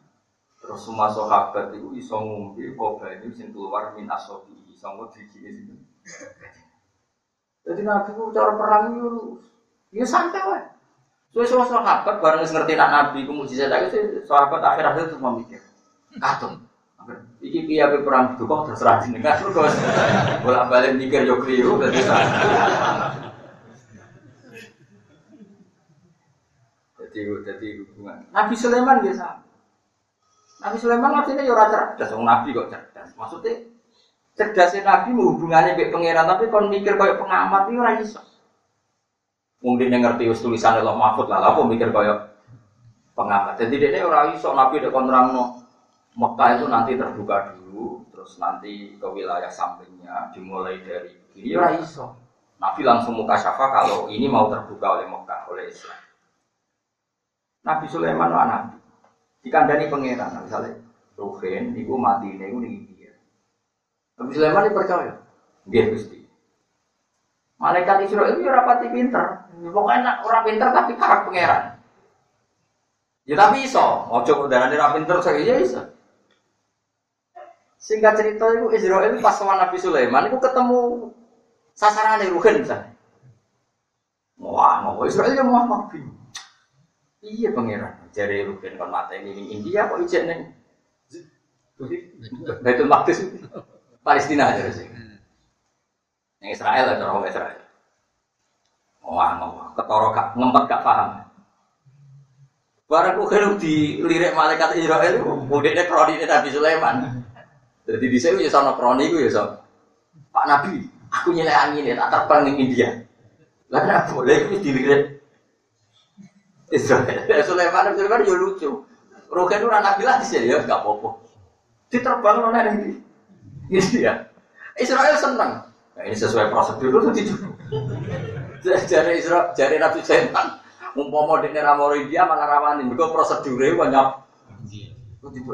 Terus semua sahabat itu iso ngombe kok banyu sing keluar min asobi iso di sini. Jadi nabi itu cara perang itu ya santai lah. So semua sahabat bareng ngerti nak nabi kemudian saya itu sahabat akhir akhir itu memikir katung. Iki piye perang itu kok terserah jenengan terus bolak-balik mikir yo keliru berarti jadi jadi hubungan. Nabi Sulaiman biasa. Nabi Sulaiman artinya ya cerdas, orang Nabi kok cerdas. Maksudnya cerdasnya Nabi hubungannya kayak pangeran, tapi kon mikir kayak pengamat itu ora iso. Mungkin yang ngerti us tulisan Allah Mahfud lah, aku mikir kayak pengamat. Jadi dia orang iso Nabi ada kontrak no Mekah itu nanti terbuka dulu, terus nanti ke wilayah sampingnya dimulai dari kiri ora iso. Nabi langsung muka syafa kalau ini mau terbuka oleh Mekah oleh Islam. Nabi Sulaiman lah nabi. Dikandani pangeran, misalnya Ruhin, ibu mati ini, ibu nih dia. Nabi Sulaiman ini percaya, dia gusti. Malaikat Israel itu ya rapati pinter, pokoknya orang pinter tapi karak pangeran. Ya tapi iso, ojo udah nanti pinter saya ya iso. Singkat cerita itu Israel pas sama Nabi Sulaiman itu ketemu sasaran Ruhin misalnya. Wah, mau Israel ya mau apa? Iya pangeran, jari Ruben kon mata ini di India kok ijek neng. Baitul Maqdis Palestina aja sih. Yang Israel ada orang Israel. Wah, mau ketoro gak ngempet gak paham. Ku di lirik malaikat Israel itu, budeknya kroni Nabi Sulaiman. Jadi di sini ya sono kroni gue ya so. Pak Nabi, aku nyelek angin ya, tak terbang di India. Lah kenapa boleh itu dilihat Israel. Sulaiman, Sulaiman ya lucu. Rogen itu anak bilang sih ya nggak apa-apa. Diterbang loh nanti. Ini ya. Israel senang. Nah, ini sesuai prosedur itu dicoba. Jari Israel, jari Nabi Sulaiman. Umpama di ramoro India malah rawani. Mereka prosedurnya banyak. Itu tiba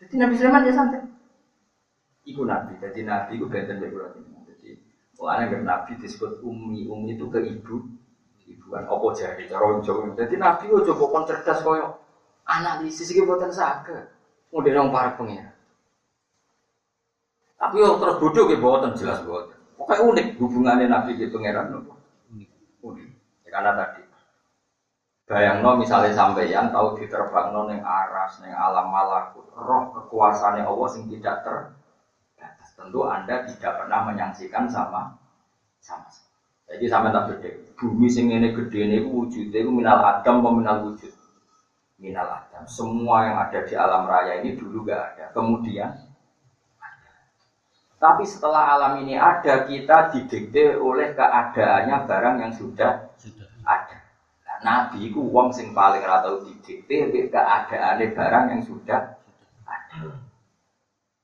Jadi Nabi Sulaiman ya santai. Iku Nabi. Jadi Nabi itu benten dari pulau ini. Jadi Wah, yang Nabi disebut umi, umi itu ke ibu, ibu kan opo jadi cara Jawa. Jadi Nabi itu coba kon cerdas koyo analisis iki boten saged. Mudhe nang para pengira. Tapi yo terus bodoh ke boten jelas boten. Pokoknya unik hubungannya Nabi di pangeran nopo. Unik. Ya, karena tadi Bayangno misalnya sampeyan tahu diterbangno ning aras ning alam malakut, roh kekuasaannya Allah sing tidak terbatas. Tentu Anda tidak pernah menyaksikan sama sama. Jadi sama tak beda. Bumi sing ini gede ini wujudnya itu minal adam apa minal wujud? Minal adam. Semua yang ada di alam raya ini dulu gak ada. Kemudian. Tapi setelah alam ini ada, kita didikte oleh keadaannya barang yang sudah Sudah. ada. Nah, Nabi itu wong sing paling ora tau didikte keadaane barang yang sudah ada.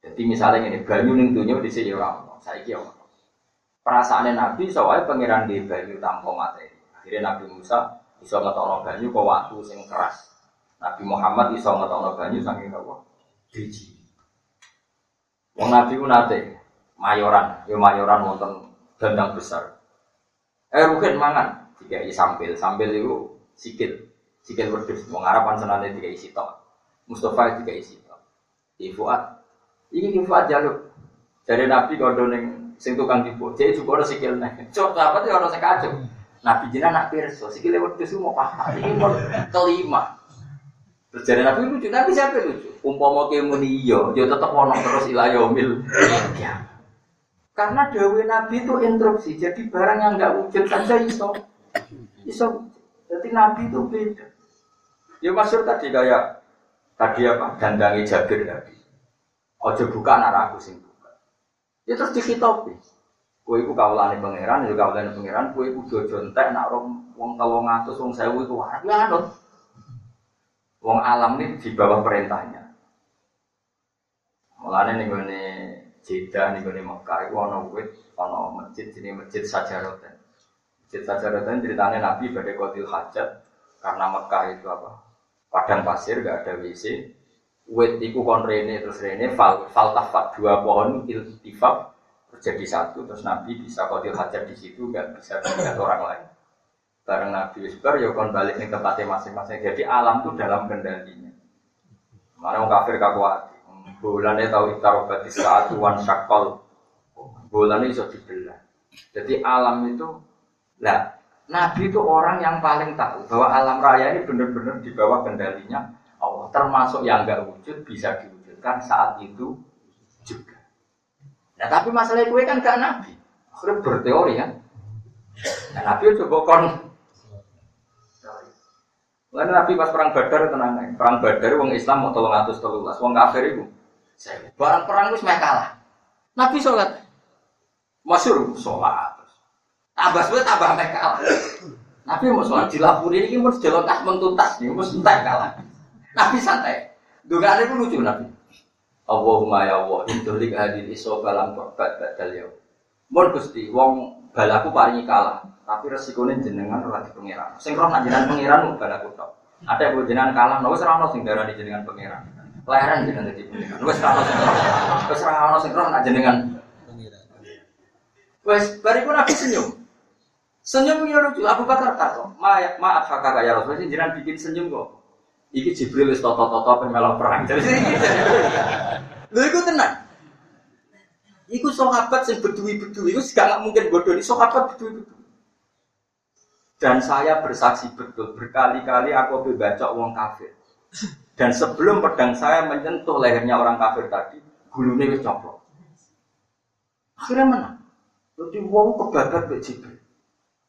Jadi misalnya ini banyu ning dunya dhisik ya ora ono, saiki ya ono. Perasaane Nabi soalnya pangeran di banyu tanpa materi. Akhirnya Nabi Musa iso ngetokno banyu kok watu sing keras. Nabi Muhammad iso ngetokno banyu saking apa? Biji. Wong Nabi ku nate mayoran, ya mayoran wonten dandang besar. Eh Ruhin mangan, dikai sambil, sambil itu sikil, sikil wedhus. Wong Arab kan senane dikai sitok. Mustafa dikai sitok. Di Fuad, ini di Fuad jaluk. Jadi Nabi kondo ning sing tukang tipu, jadi juga ada sikil nih. Cok, apa tuh orang sekacau. Nabi jinak nak pirso, sikil wedhus mau paham. Ini mau kelima. Terus jadi Nabi lucu, Nabi siapa lucu? Umpama ke muni iya, dia tetap ono terus ilayomil. Ya. Karena dawe Nabi itu interupsi, jadi barang yang nggak wujud saja iso, iso. Jadi Nabi itu beda. Ya maksud tadi kayak tadi apa? Dandangi Jabir tadi. Ojo buka anak aku sing buka. Ya terus dikitopi. Kue iku kawulane pangeran, ya kawulane pangeran, kue iku jontek nak rong wong 300 wong 1000 iku warak ya anut. Wong alam ini di bawah perintahnya. Mulane ning gone Jeddah ning gone Mekah iku ana wit, ana masjid jenenge Masjid Sajaroten. Masjid Sajaroten ceritanya Nabi badhe qatil hajat karena Mekah itu apa? Padang pasir gak ada WC. Wit iku kon rene terus rene fal faltafat dua pohon iltifaf terjadi satu terus Nabi bisa qatil hajat di situ gak bisa dilihat orang lain. Bareng Nabi Yusbar ya kon balik ning tempatnya masing-masing. Jadi alam itu dalam kendalinya. Mana kafir kakuat. Bulannya tahu di saat wan syakol. Bulannya iso dibelah. Jadi alam itu, lah Nabi itu orang yang paling tahu bahwa alam raya ini benar-benar di bawah kendalinya Allah. Termasuk yang nggak wujud bisa diwujudkan saat itu juga. Nah tapi masalah gue kan gak Nabi. Akhirnya berteori kan. Nah, Nabi coba kon Lalu Nabi pas perang Badar tenang. Perang Badar wong Islam mau tolong atus telulas, wong kafir itu. Barang perang semuanya kalah. Nabi sholat, masyur sholat. Tambah suwe tambah mereka kalah. Nabi mau sholat dilapuri ini mau jalan tas mentuntas nih, mau santai kalah. Nabi santai. Dugaan itu lucu Nabi. Allahumma ya Allah, intulik hadil iso balam korbat badal ya. Mun gusti, wong balaku paringi kalah, tapi resikonya jenengan ora di pangeran. Sing roh nak jenengan pangeran mau balaku tok. Ada yang jenengan kalah, nah wis ora sing darani jenengan pangeran. Leren jenengan dadi pangeran. Wis ora ono sing roh. Wis sing roh nak jenengan. Wis bariku Nabi senyum. Senyum yang lucu, Abu Bakar takut. Ma, maaf kakak ya Rasul, jenengan bikin senyum kok. Iki Jibril wis toto-toto apa melok perang. Jadi Lho iku tenang. Iku sahabat sing bedui-bedui, iku gak mungkin bodoh, ini sahabat bedui-bedui. Dan saya bersaksi betul, berkali-kali aku baca uang kafir. Dan sebelum pedang saya menyentuh lehernya orang kafir tadi, gulunya coplok. Akhirnya menang. Jadi wong kebabat Mbak.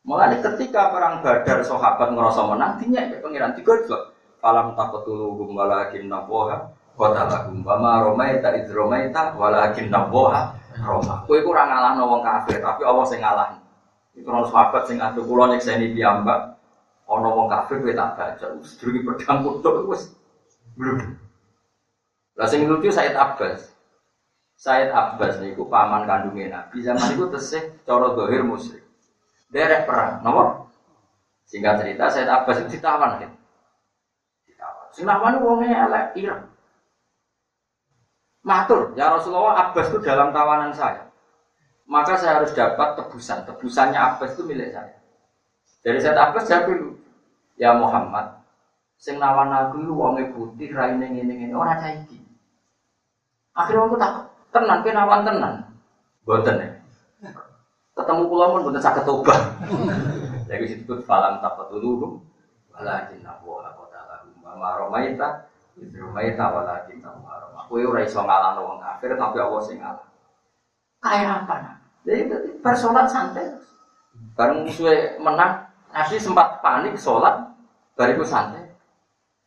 Mulai ketika perang Badar sahabat ngerasa menang, dinya ke pangeran juga. Falam takutulu gum walakin naboha kota lagu bama romaita id romaita walakin naboha roma kue kurang ngalah wong kafir tapi Allah sing ngalah itu orang sahabat sing adu kulo nyekseni piyambak ono wong kafir kue tak baca sedurunge pedang kutuk wis belum lah sing lucu Said Abbas. Said Abbas niku paman kandungnya Nabi. Zaman itu tesih cara dohir musyrik. Derek perang nomor singkat cerita Said Abbas itu ditawan kan ditawan. Sing lawan wongnya elek ireng. Matur, ya Rasulullah Abbas itu dalam tawanan saya. Maka saya harus dapat tebusan. Tebusannya Abbas itu milik saya. Dari saya Abbas saya dulu. Ya Muhammad, sing nawan aku itu wonge putih, raine ngene ngene ora cah iki. Akhirnya aku tak tenan, kowe nawan tenan. Boten ya. Ketemu kula pun boten saged tobat. Jadi situ falam taqatuluhum walakin aku la qata lahum wa ma ramaita id ramaita walakin Allah rama. Kowe ora iso ngalahno wong kafir tapi Allah sing ngalah. Kayak apa nah? Jadi bersolat santai. Bareng musuhnya menang, Nabi sempat panik sholat, bariku santai.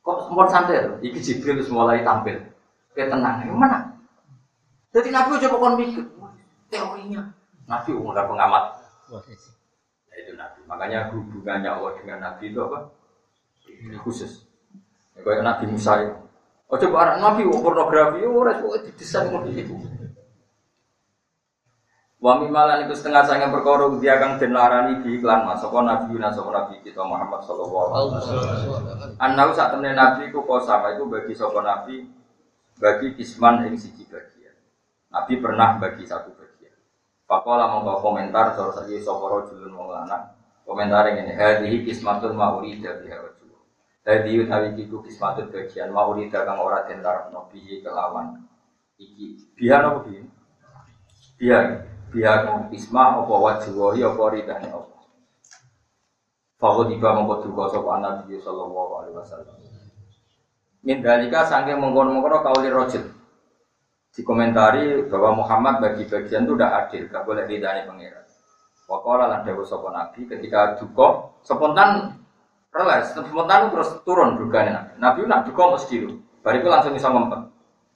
Kok sempat santai? Iki Jibril mulai tampil. Kayak tenang, yang mana? Jadi Nabi coba kon mikir, teorinya. Nabi udah pengamat. Ya, itu Nabi. Makanya hubungannya Allah dengan Nabi itu apa? Khusus. Ya, kayak Nabi Musa itu. Oh coba Nabi pornografi, oh resiko didesain mau itu. Wa mimalan itu setengah sange perkara dia kang den larani di iklan mas sapa nabi Yunus sapa nabi kita Muhammad sallallahu alaihi wasallam. Anau sak temene nabi ku sama itu bagi sapa nabi bagi kisman ing siji bagian. Nabi pernah bagi satu bagian. Pakola mau komentar terus lagi sapa rajulun wong lanang. Komentar ini hadhihi kismatun ma'urida biha rajul. Hadhihi utawi iku kismatun bagian ma'urida kang ora den tarepno bihi kelawan iki. Biha napa bihi? Biha biar isma apa wajwahi apa ridane apa Fakut tiba mengkot duka sopa Nabi Sallallahu Alaihi Wasallam. Min dalika sangking mengkono-mengkono kauli rojil Dikomentari bahwa Muhammad bagi bagian itu udah adil Gak boleh ridani pengirat Wakola lan dawa sopa Nabi ketika duka Spontan relas, spontan terus turun duganya Nabi. Nabi nak duka mesti dulu Bariku langsung bisa ngempet.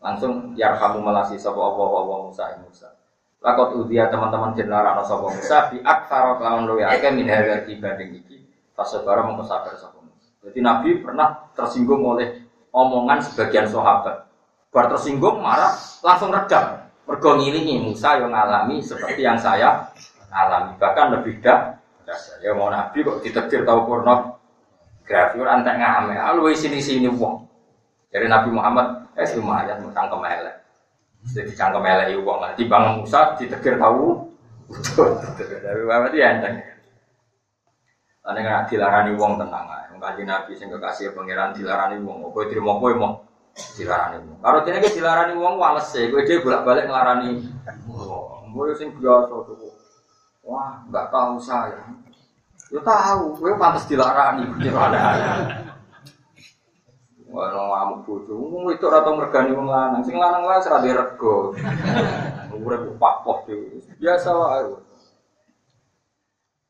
Langsung ya kamu melasi sopa Allah Musa Musa Lakot udia teman-teman jenara no sopo Musa bi aksara kelawan luwe akeh min harga dibanding iki saudara mau sabar Musa. Jadi Nabi pernah tersinggung oleh omongan sebagian sahabat. Bar tersinggung marah langsung redam. Mergo ngilingi Musa yang ngalami seperti yang saya alami bahkan lebih dah. Ya mau Nabi kok ditetir tahu porno grafi ora entek ngame. Lu sini sini wong. Jadi Nabi Muhammad eh lumayan utang kemelek. Jadi cangkem elek uang lah. Timbang Musa ditegir tahu. Tapi apa dia enteng. Ane kan dilarani uang tenang ae. Wong Nabi sing kekasih pangeran dilarani uang. Kowe trimo kowe mau dilarani uang. Kalau dene ki dilarani uang wales e. Kowe dhewe bolak-balik nglarani. Kowe sing biasa tuh. Wah, enggak tahu saya. Ya tahu, kowe pantas dilarani. Wah, ngamuk bojo. Wong itu ora tau mergani wong lanang. Sing lanang wae ora dirego. Urip papoh dhewe. Biasa wae.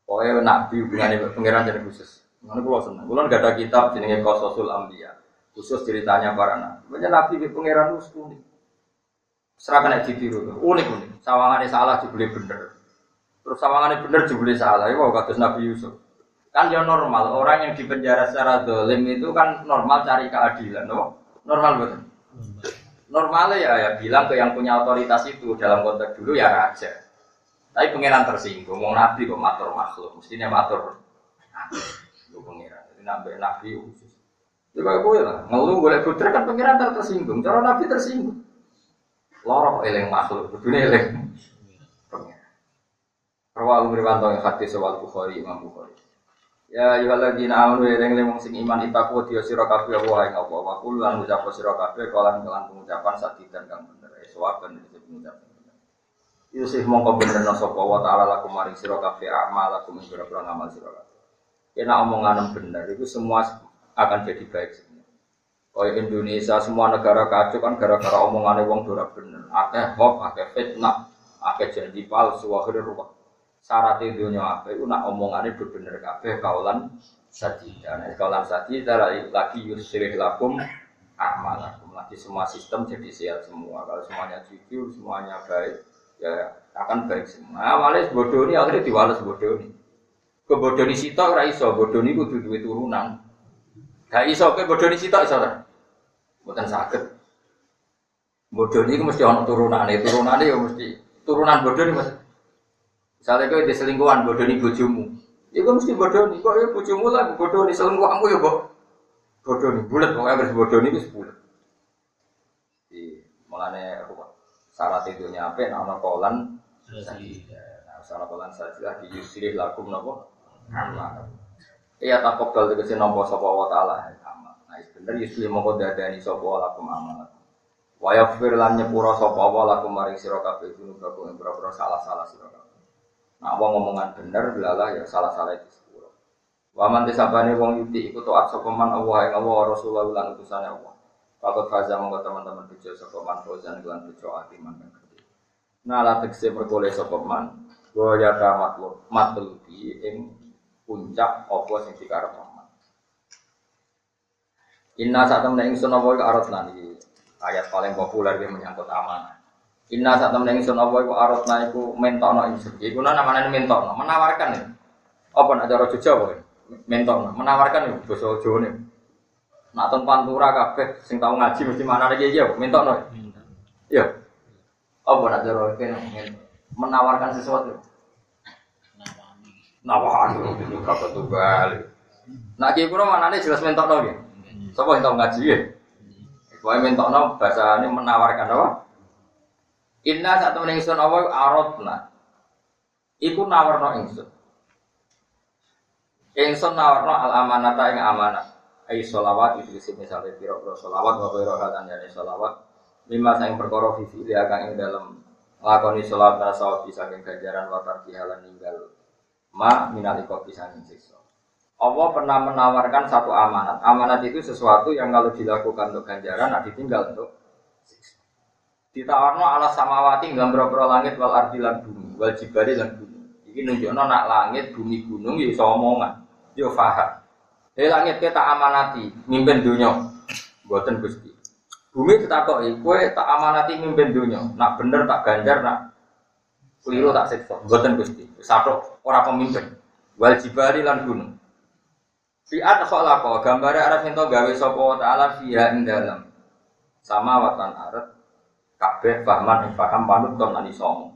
Pokoknya nabi hubungannya pengiran jadi khusus. Mana pulau seneng. Pulau nggak ada kitab jenenge Qasasul Ambiya. Khusus ceritanya para nabi. Banyak nabi di pengiran itu unik. Serahkan aja ditiru. Unik unik. Sawangannya salah dibeli bener. Terus sawangannya bener dibeli salah. Itu kata Nabi Yusuf. Kan ya normal, orang yang dipenjara secara dolim itu kan normal cari keadilan, no? Normal betul. Normalnya ya, ya bilang ke yang punya otoritas itu dalam konteks dulu ya raja. Tapi pengiran tersinggung, mau nabi kok matur makhluk, mestinya matur lu pengiran. Jadi nabi nabi khusus. Itu kayak gue lah, ngeluh boleh putra kan pengiran tersinggung, cara nabi tersinggung. Lorok eleng makhluk, dunia eleng. Pengiran. Rawal Umriwanto yang hati sewal Bukhari, Imam Bukhari. Ya ayyuhalladzina amanu ya ring lemong sing iman itaku dia sira kabeh wa ing apa wa kul lan ucap sira kabeh kalan kelan pengucapan sadidan kang bener. E sawaben iki pengucapan. Yusuf mongko bener sapa wa taala lakum maring sira kabeh amal lakum ing pira ngamal sira kabeh. Kena omongan bener itu semua akan jadi baik semua Kaya Indonesia semua negara kacau kan gara-gara omongannya wong dora bener. Akeh hoax akeh fitnah akeh janji palsu akhirnya ruwet syarat dunia apa itu nak omongannya bener kabeh kaulan sadida nah kaulan sadida lagi yusrih lakum a'malakum. Lagi semua sistem jadi sehat semua. Kalau semuanya jujur, semuanya baik, ya akan baik semua. Awalnya bodoh ini akhirnya diwales bodoh ini. Kebodoni sitok ora iso, bodoni kudu duwe turunan. Gak iso ke bodoni sitok iso ta? Mboten saged. Bodoni iku mesti ana turunane, turunane ya mesti turunan bodoni mesti. Misalnya kowe di selingkuhan bodoni bojomu. Iku mesti bodoni, kok ya bojomu lah bodoni selingkuhanmu ya kok. Bodoni bulat pokoknya harus bodoni itu bulat. Di mulane apa? Syarat itu nyampe ana kolan Nah, salah kolan sajilah di yusrih lakum napa? amal. Iya takut kalau tegese nompo sapa wa taala amal. Nah, bener yusli mongko dadani sapa lakum amal. Wa yaghfir lan nyepura sapa wa lakum maring sira kabeh dunubakum ing pira salah-salah sira kabeh. Nah, wong ngomongan bener belalah ya salah-salah itu sepuro. Wa man tisabane wong yuti iku taat sapa man Allah ing Allah Rasulullah lan utusane Allah. Pakot faza mongko teman-teman bejo sapa man fauzan lan bejo atiman kang gede. Nah, la tekse perkole sapa man. Wa ya matlub matlubi ing puncak apa sing dikarep Muhammad. Inna temen ingsun apa iku aratna iki ayat paling populer yang menyangkut amanah. Inna saat temen ingsun apa iku aratna iku mentokno ingsun. Iku namanya mentokno, menawarkan ya. Apa nak cara Jawa ya? Mentokno, menawarkan ya basa Jawa ne. Nak ten pantura kabeh sing tau ngaji mesti mana lagi ya, mentokno. Iya. Apa nak cara kene menawarkan sesuatu. Nawahan dulu kata tunggal. Nak kiai kuno mana nih jelas mentok nol ya. Sopo yang tahu ngaji ya. Nol bahasa ini menawarkan apa? Inna satu ingsun apa arotna. Iku nawarno ingsun. Ingsun nawarno al amanata ing amanah. Ai solawat itu isi misalnya piro piro solawat wa piro dari solawat. Lima sayang perkara vivi dia akan ing dalam lakoni solawat nasa bisa ganjaran watar dihalan ninggal ma minal kopi sanging siksa. Allah pernah menawarkan satu amanat. Amanat itu sesuatu yang kalau dilakukan untuk ganjaran, nah ditinggal untuk siksa. Ditawarno ala samawati dalam berapa langit wal ardi lan bumi, wal jibali lan bumi. Ini nunjukno nak langit, bumi, gunung, ya iso omongan, yo ya faham. Eh langit kita amanati, mimpin dunia, buatan gusti. Bumi kita kok, kue tak amanati mimpin dunia, nak bener tak ganjar, nak keliru tak siksa, buatan gusti. Satu orang pemimpin. Wal jibari lan gunung. Fiat khalaqo gambar arah ento gawe sapa taala fiha dalam. Sama watan arat kabeh pahman ing paham manut ton ani somo.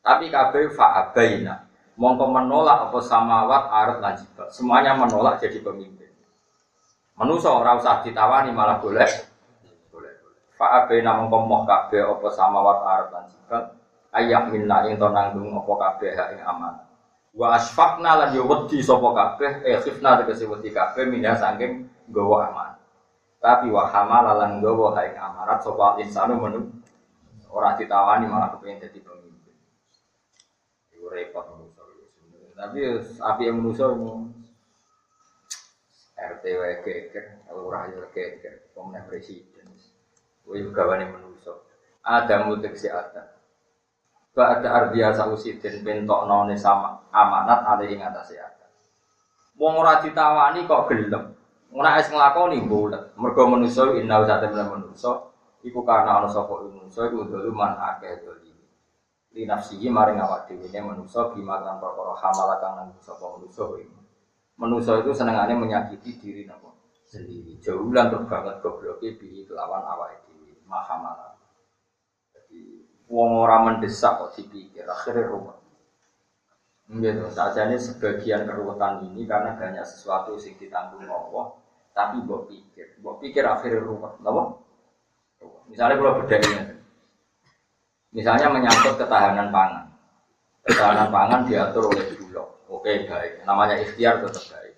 Tapi kabeh fa'abaina. Mongko menolak apa samawat arat lan. Semuanya menolak jadi pemimpin. Manusa ora usah ditawani malah boleh. Boleh. Fa'abaina mongko moh kabeh apa samawat arat lan jibal ayam minna ing to nanggung apa kabeh ing aman. Wa asfaqna lan yo wedi sapa kabeh eh khifna tegese wedi kabeh minha saking nggawa aman. Tapi wa hamala lan nggawa ing amarat sapa insanu menu ora ditawani malah kepengin dadi pemimpin. Iku repot manusa Tapi api yang manusa RT wae keker, lurah yo keker, pemenang presiden. Kuwi gawane manusa. Ada mutek si ada. Ba'da ardiya sausidin bentok none sama amanat ada ing atase ada. Wong ora ditawani kok gelem. Ora es nglakoni bulet. Mergo manusa inna usate menawa manusa iku karena ana sapa manusa iku dulu man akeh doli. Li maring awak dhewe ne manusa bima kan perkara hamala kang nang sapa manusa kuwi. Manusa itu senengane menyakiti diri napa sendiri. Jauh lan banget gobloke bi kelawan awake dhewe. Mahamala wong ora mendesak kok dipikir akhirnya rumah gitu saja ini sebagian keruwetan ini karena banyak sesuatu yang ditanggung Allah tapi buat pikir buat pikir akhirnya rumah apa misalnya kalau bedanya misalnya menyangkut ketahanan pangan. Ketahanan pangan diatur oleh bulog oke baik. Namanya ikhtiar tetap baik.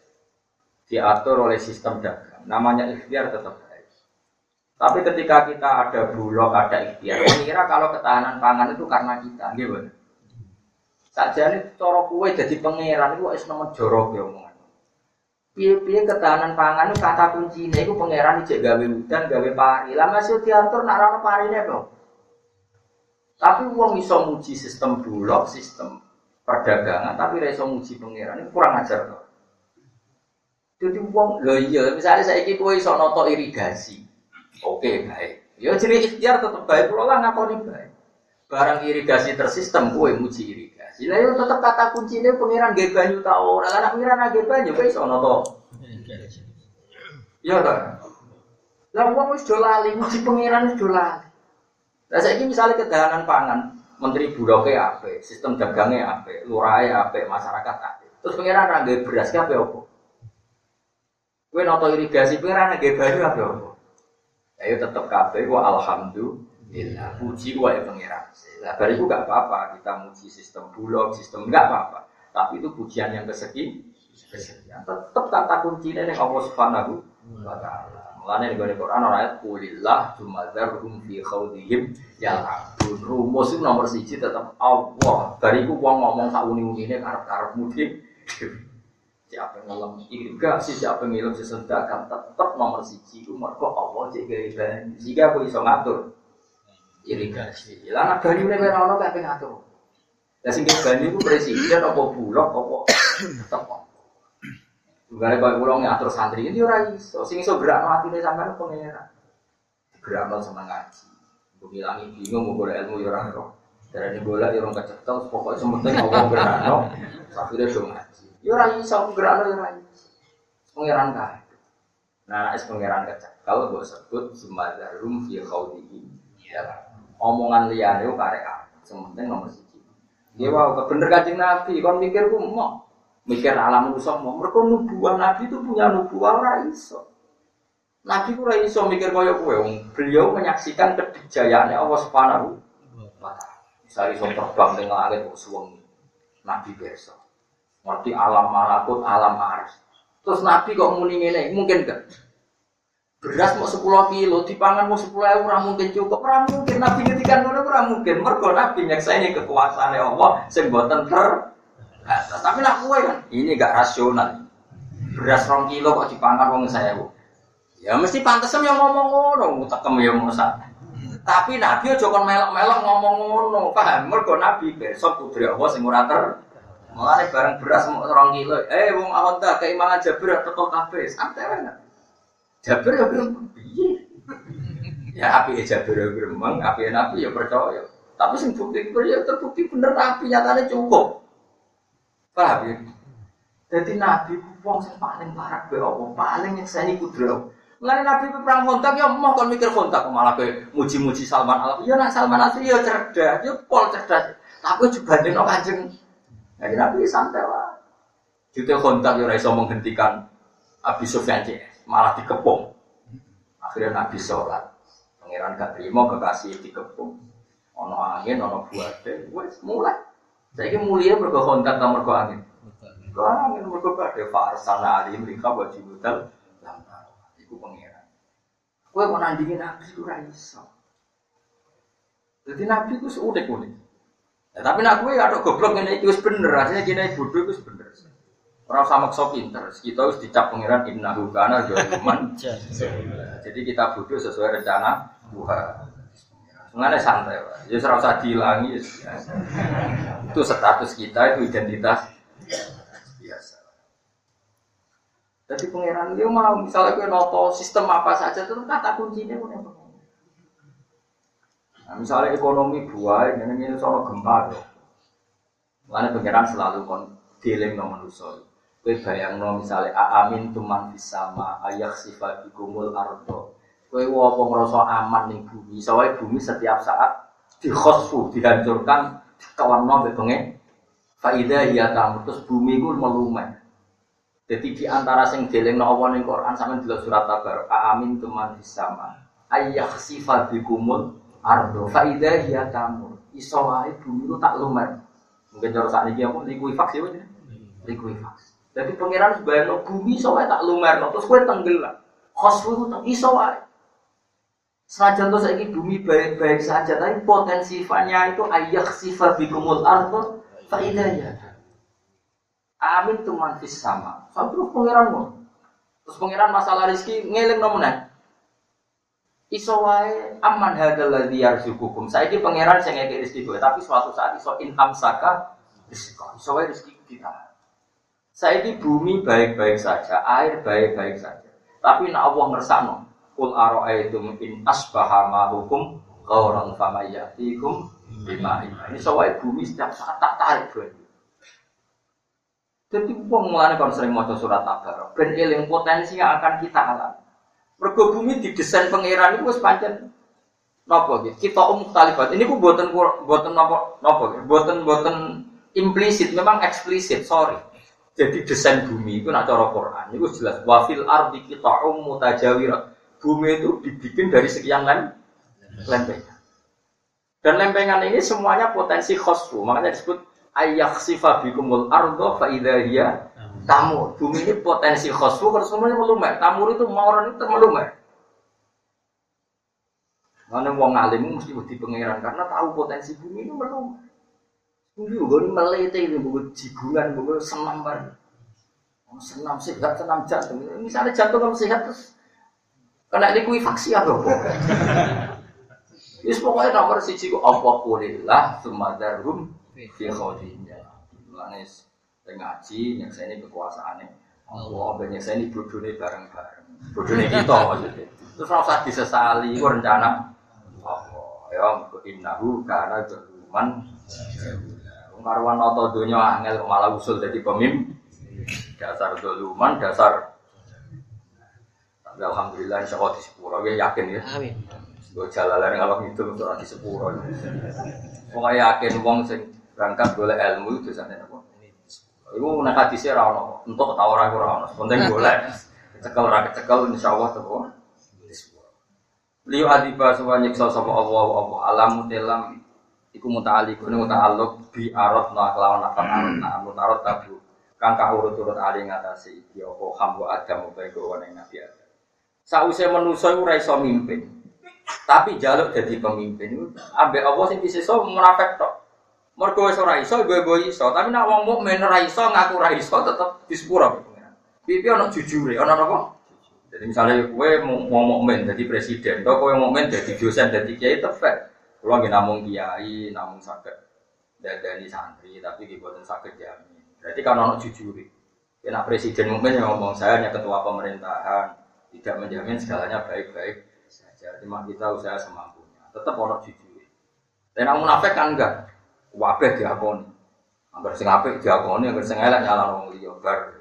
Diatur oleh sistem dagang. Namanya ikhtiar tetap tapi ketika kita ada bulog, ada ikhtiar, kira kalau ketahanan pangan itu karena kita, gitu. Saja ini coro kue jadi pangeran itu es nomor jorok ya. Piye-piye ketahanan pangan itu kata kuncinya itu pangeran cek gawe hutan, gawe pari. Lah masih diatur nak rano pari dong. Tapi uang iso muji sistem bulog, sistem perdagangan, tapi iso muji pangeran ini kurang ajar tuh. Jadi uang, loh iya, misalnya saya kue iso noto irigasi, Oke, baik. Ya jadi ikhtiar tetap baik, kalau lah ngakoni baik. Barang irigasi tersistem, kue muji irigasi. Lah yo tetap kata kuncinya pengiran gak banyu tau. Nah, anak pengiran gak banyu, kue iso noto. Iya kan? Lah wong wis do lali, muji pengiran wis do lali. Lah saiki misalnya kedahanan pangan, menteri bulogke ape, sistem dagangnya ape, lurahe ape, masyarakat ape. Terus pengiran ra nggawe beras ki ape opo? Kowe noto irigasi pengiran nggawe banyu ape opo? Ayo tetep kabeh wa alhamdulillah. Puji wae pengiran. Lah bariku gak apa-apa kita muji sistem bulog, sistem enggak apa-apa. Tapi itu pujian yang kesegi, kesekian. Tetep kata kuncinya ning Allah Subhanahu wa taala. Mulane ning Quran ora ayat kulillah jumadzarum fi khawdihim yal'abun. Rumus itu nomor siji tetap Allah. Bariku wong ngomong sak uni-unine karep-karep mudi. Siapa yang ngelam irigasi, siapa yang ngilam sesedakam tetap nomor siji itu mereka Allah cek banyu. Jika aku bisa ngatur irigasi. Lah anak banyu ini mereka orang kayak ngatur. Lah sing banyu itu presiden apa bulog apa tetap Allah. Bukan kalau pulang ngatur santri ini ora iso. Sing iso gerak mati nih sampai pengira. Gerak sama ngaji. Gue bilangi bingung mau boleh ilmu ya orang roh. Dari ini boleh ya orang kecekel. Pokoknya sementing ngomong gerak no. Tapi dia dong ngaji. Ya ora iso gerak no ya ora iso. Pengiran kah? Nah, es pengiran kecekel gue sebut sumadarum fi khawdihi. Ya, omongan liane itu karek Sementing nomor siji. Dia wow, bener kajing nabi. Kon mikir mau mikir alam manusia mau mereka nubuah nabi itu punya nubuah ora iso. Nabi ora iso mikir kaya kowe. Beliau menyaksikan kejayaan Allah Subhanahu wa taala. Misalnya iso terbang dengan langit kok suwengi. Nabi biasa ngerti alam malakut alam ars terus nabi kok muni ngene? Mungkin gak beras mau 10 kilo dipangan mau 10 euro ora mungkin cukup ora mungkin nabi ngetikan ngono ora mungkin mergo nabi nyakseni kekuasaan Allah sing boten ter batas. Tapi nak kue kan, ini gak rasional. Beras rong kilo kok dipangan saya bu. Ya mesti pantas yang ngomong ngono, tekem ya mosa. Tapi Nabi aja kon melok-melok ngomong ngono, paham? Mergo Nabi besok putri Allah sing ora ter Mulane bareng beras mau rong kilo, eh wong awonta keimangan Jabir teko kabeh, santai wae. Jabir ya belum piye. Ya api Jabir ya gremeng, api Nabi ya percaya. Tapi sing bukti ya terbukti bener Nabi nyatane cukup. Paham ya? Jadi Nabi wong sing paling parah be paling nyekseni kudro. Mulane Nabi perang kontak ya mau kon mikir kontak malah be muji-muji Salman Al Ya nak Salman Al ya cerdas, ya pol cerdas. Tapi juga dino kanjeng. Jadi Nabi santai lah. Jute kontak ya ora menghentikan Abi Sufyan malah dikepung. Akhirnya Nabi sholat. Pangeran gak terima kekasih dikepung. Ono angin, ono buat, wes mulai. Saya ini mulia mergo kontak sama mergo angin. Mergo angin mergo ali mereka wajib budal. Iku pangeran. Kowe mau nandingin nabi itu ora iso. Jadi nabi itu unik-unik. Ya, tapi nak gue ada goblok ini itu bener, artinya kini bodoh itu bener. Orang sama sok pinter, kita harus dicap pangeran inna hukana jaliman. Jadi kita bodoh sesuai rencana Tuhan. Mengenai santai, Pak. Ya serasa dihilangi. Ya. Itu status kita, itu identitas biasa. Jadi pangeran dia mau misalnya gue noto sistem apa saja itu kata kuncinya punya Nah, misalnya ekonomi buah, ini ini soal gempa dong. Mana pangeran selalu kon dealing no manusia. Gue bayang no misalnya amin tuman sama ayak sifat dikumul ardo Kowe apa ngrasa aman ning bumi, soalnya bumi setiap saat dikhosfu, dihancurkan, dikelamno mbek pengen. Faida ya terus bumi ku melumet. Jadi di antara sing dilingno Allah ning Quran sampean delok surat Tabar, amin tuman sama. Ayah sifat bikumul ardo. Faida ya kamu. Iso wae bumi ku tak lumet. Mungkin cara ini aku likuifaks ya, likuifaks. Jadi pangeran sebenarnya bumi soalnya tak lumer, terus kue tenggelam. Khosfu itu iso wae. Senajan tuh saya bumi baik-baik saja, tapi potensi fanya itu ayah sifat bikumul ardo faidahnya. Amin tuh mantis sama. Sampai terus pangeran mau. Terus pangeran masalah rezeki ngeling nomenan. Iso wae aman hadal ladzi yarzuqukum. Saiki pangeran sing ngekek rezeki kowe, tapi suatu saat iso in amsaka rezeki. Iso wae rezeki kita. Saiki bumi baik-baik saja, air baik-baik saja. Tapi nak Allah ngersakno, Kul aro'aitum in asbaha ma'hukum ghauran fama yatikum bima Ini soalnya bumi setiap saat tak tarik banyu. Jadi wong mulane kon sering maca surat Tabarok, ben eling potensi yang akan kita alami. Mergo bumi didesain pangeran itu wis pancen napa gitu. Kita umum talifat. Ini ku buatan buatan napa napa gitu. Buatan buatan implisit, memang eksplisit. Sorry. Jadi desain bumi itu nak cara Quran itu jelas wafil ardi kita mutajawirat. Bumi itu dibikin dari sekian lem lempengan. Dan lempengan ini semuanya potensi khosfu. Makanya disebut ayaksifa bikumul ardo fa idza tamur. Bumi ini potensi khosfu kalau semuanya melumer. Tamur itu mauran itu melumer. Mana wong alim mesti mesti pangeran karena tahu potensi bumi ini melumer. Juga ini melete ini buku jibulan, buku senam bar. Oh, senam sehat, senam jantung. Misalnya jantung kamu sehat terus kena likuifaksi apa? Wis pokoknya nomor siji ku apa kulillah sumadarhum fi khawdinya. Mulane ngaji nyekseni kekuasaane Allah ben nyekseni bodhone bareng-bareng. Bodhone kita maksudnya. Terus ora usah disesali iku rencana Allah. Ya innahu kana zaluman Wong karwan nata donya angel malah usul dadi pemimpin. Dasar zaluman, dasar Tapi alhamdulillah insya Allah di sepuluh, yakin ya. Amin. Gue jalalan kalau itu untuk nanti sepuluh. Pokoknya yakin wong sing berangkat boleh ilmu itu sana apa? Iku nak hadisnya rano, untuk tahu ragu rano. Penting boleh. Cekel rakyat cekel, insya Allah tuh. Liu adiba sebuah nyiksa sama Allah Allah alam telam iku muta'ali kuni muta'aluk bi arot na kelawan nakal arot na amun arot tabu kang urut urut ali ngatasi iki apa hambu adam utai gowan yang nabi adam. Sausai manusia ora iso mimpin. Tapi jaluk jadi pemimpin ambek Allah sing disesa munafik tok. Mergo wis ora iso gue iso. Tapi nak wong mukmin ora iso ngaku ora iso tetep disepuro pipi ana jujure ana apa? Jadi misalnya gue mau mukmin jadi presiden atau gue mukmin jadi dosen jadi kiai tefek kalau nggak namung kiai namung sakit dadani santri tapi dibuatin sakit jamin berarti kan ana jujure ya presiden mukmin yang ngomong saya hanya ketua pemerintahan tidak menjamin segalanya baik-baik saja. Cuma kita usaha semampunya. Tetap orang jujur. Dan yang munafik kan enggak. Wabeh diakoni. Agar sing apik diakoni, agar sing elek nyala wong liya bar.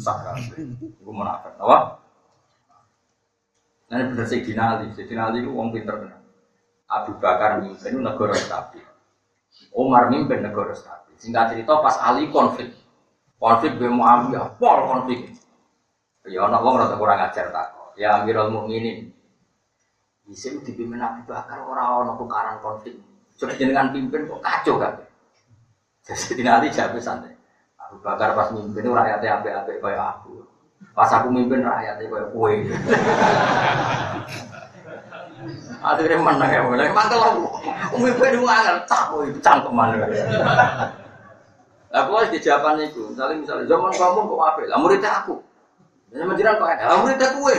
Sak kabeh. Iku munafik. Apa? Nah, bener Sayyidina Ali. Sayyidina Ali itu wong pinter bener. Abu Bakar mimpin negara stabil. Umar mimpin negara stabil. Singkat cerita pas Ali konflik. Konflik gue Muawiyah, pol konflik. Ya ana wong rada kurang ajar tak. Ya Amirul Mukminin. Bisa dipimpin Abu Bakar orang orang tukaran konflik. Coba jenengan pimpin kok kacau kan? Jadi nanti jawab santai. Abu Bakar pas mimpin rakyatnya ape-ape kayak aku. Pas aku mimpin rakyatnya kayak kue. Akhirnya mana ya, mana mantel aku. Mimpin itu angel, tak kue cangkeman. Lah harus di jawaban itu, misalnya misalnya zaman kamu kok apa? Lah muridnya aku. Jadi menjiran kok ada, lah muridnya kue.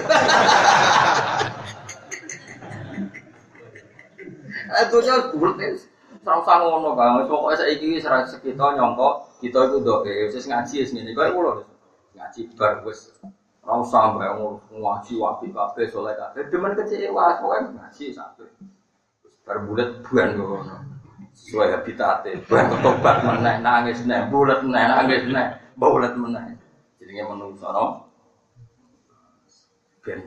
Eh dunia bulat nih. Serang usah ngono bang. Pokoknya saya ini serang sekitar nyongkok. Kita itu doa. Saya ngaji ya sini. Kau yang ngaji bar wes. Ora usah ngaji wapi kafe soleh kafe. Demen kecewa pokoknya ngaji sampai. Bar bulat buan ngono. Sesuai habitatnya. Buan ketobat meneh nangis meneh. Bulat meneh nangis meneh. Bulat meneh. Jadinya menunggu sono. Ben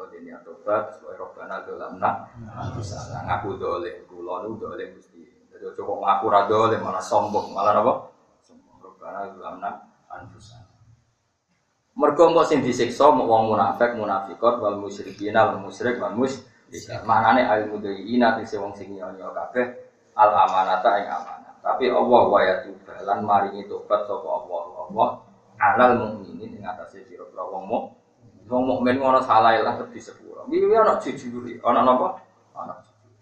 kita dini atobat supaya robbana dolamna bisa ngaku dole kulo nu dole mesti jadi coba ngaku radole malah sombong malah apa sombong robbana dolamna anfusa mergo mbok sing disiksa wong munafik munafikot wal musyrikin wal musyrik wal musyrik manane al mudayina sing wong sing nyonya kabeh al amanata ing amanah tapi Allah wa ya lan maringi tobat sapa Allah Allah alal mukminin ing atase sira wong mukmin Wong mukmin ngono salah lah terus disepuro. Iki ana jujur, ana napa? Ana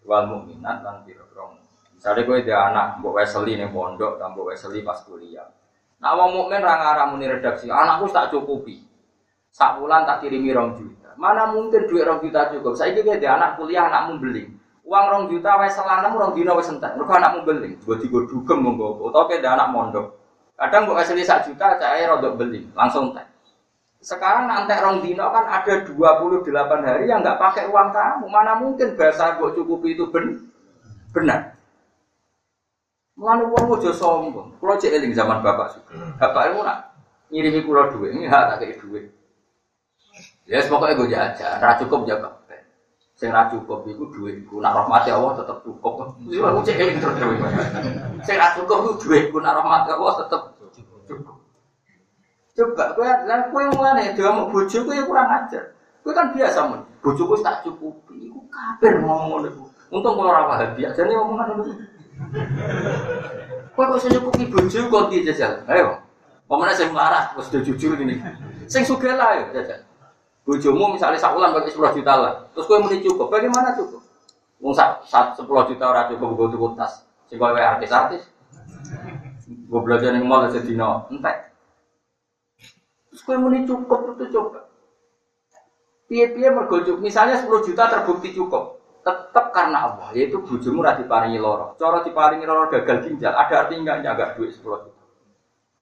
wal mukminat lan pira-pira. Misale kowe dhe anak mbok weseli ning pondok, ta mbok weseli pas kuliah. Nah wong mukmin ra ngaramuni redaksi, anakku tak cukupi. Sak bulan tak kirimi rong juta. Mana mungkin duit rong juta cukup? Saiki kowe dhe anak kuliah anakmu beli. Uang rong juta wes selanam rong dina wes entek. Mergo anakmu. Gue digo dugem monggo. Utawa kowe anak mondok. Kadang mbok weseli sak juta, cahaya rodok beli, langsung entek. Sekarang nanti rong dino kan ada 28 hari yang nggak pakai uang kamu. Mana mungkin bahasa gue cukupi itu ben benar. Mulane wong aja sombong. Kulo cek eling zaman bapak suka. Bapak itu nak ngirimi kulo duit, ini hak tak duit. Ya pokoknya gue jajan, ra cukup ya Pak. Sing ra cukup iku duitku, nak rahmati Allah tetep cukup. Wis aku cek eling terus duit. Sing ra cukup iku duitku, nak rahmati Allah tetep cukup. Coba kowe lan kowe mulane diomong bojo kowe kurang ajar. Kowe kan biasa men. Bojoku tak cukupi, iku kabeh ngomong ngono. Untung kula ora paham biasa jane omongan ngono. Kowe kok iso nyukupi bojo kok piye jajal? Ayo. Sing melarat wis do jujur ngene. Sing sugih lah ayo jajal. Bojomu misalnya sak bulan pakai 10 juta lah. Terus kowe muni cukup, bagaimana cukup? Wong sak, sak 10 juta ora cukup gue tuku tas. Sing kowe artis-artis. Gue belajar ning mall sedina entek. Terus kowe muni cukup itu coba. Piye-piye mergo. Misalnya 10 juta terbukti cukup. Tetap karena Allah, yaitu bojomu ora diparingi loro. Cara diparingi loro gagal ginjal, ada artinya enggak jaga duit 10 juta.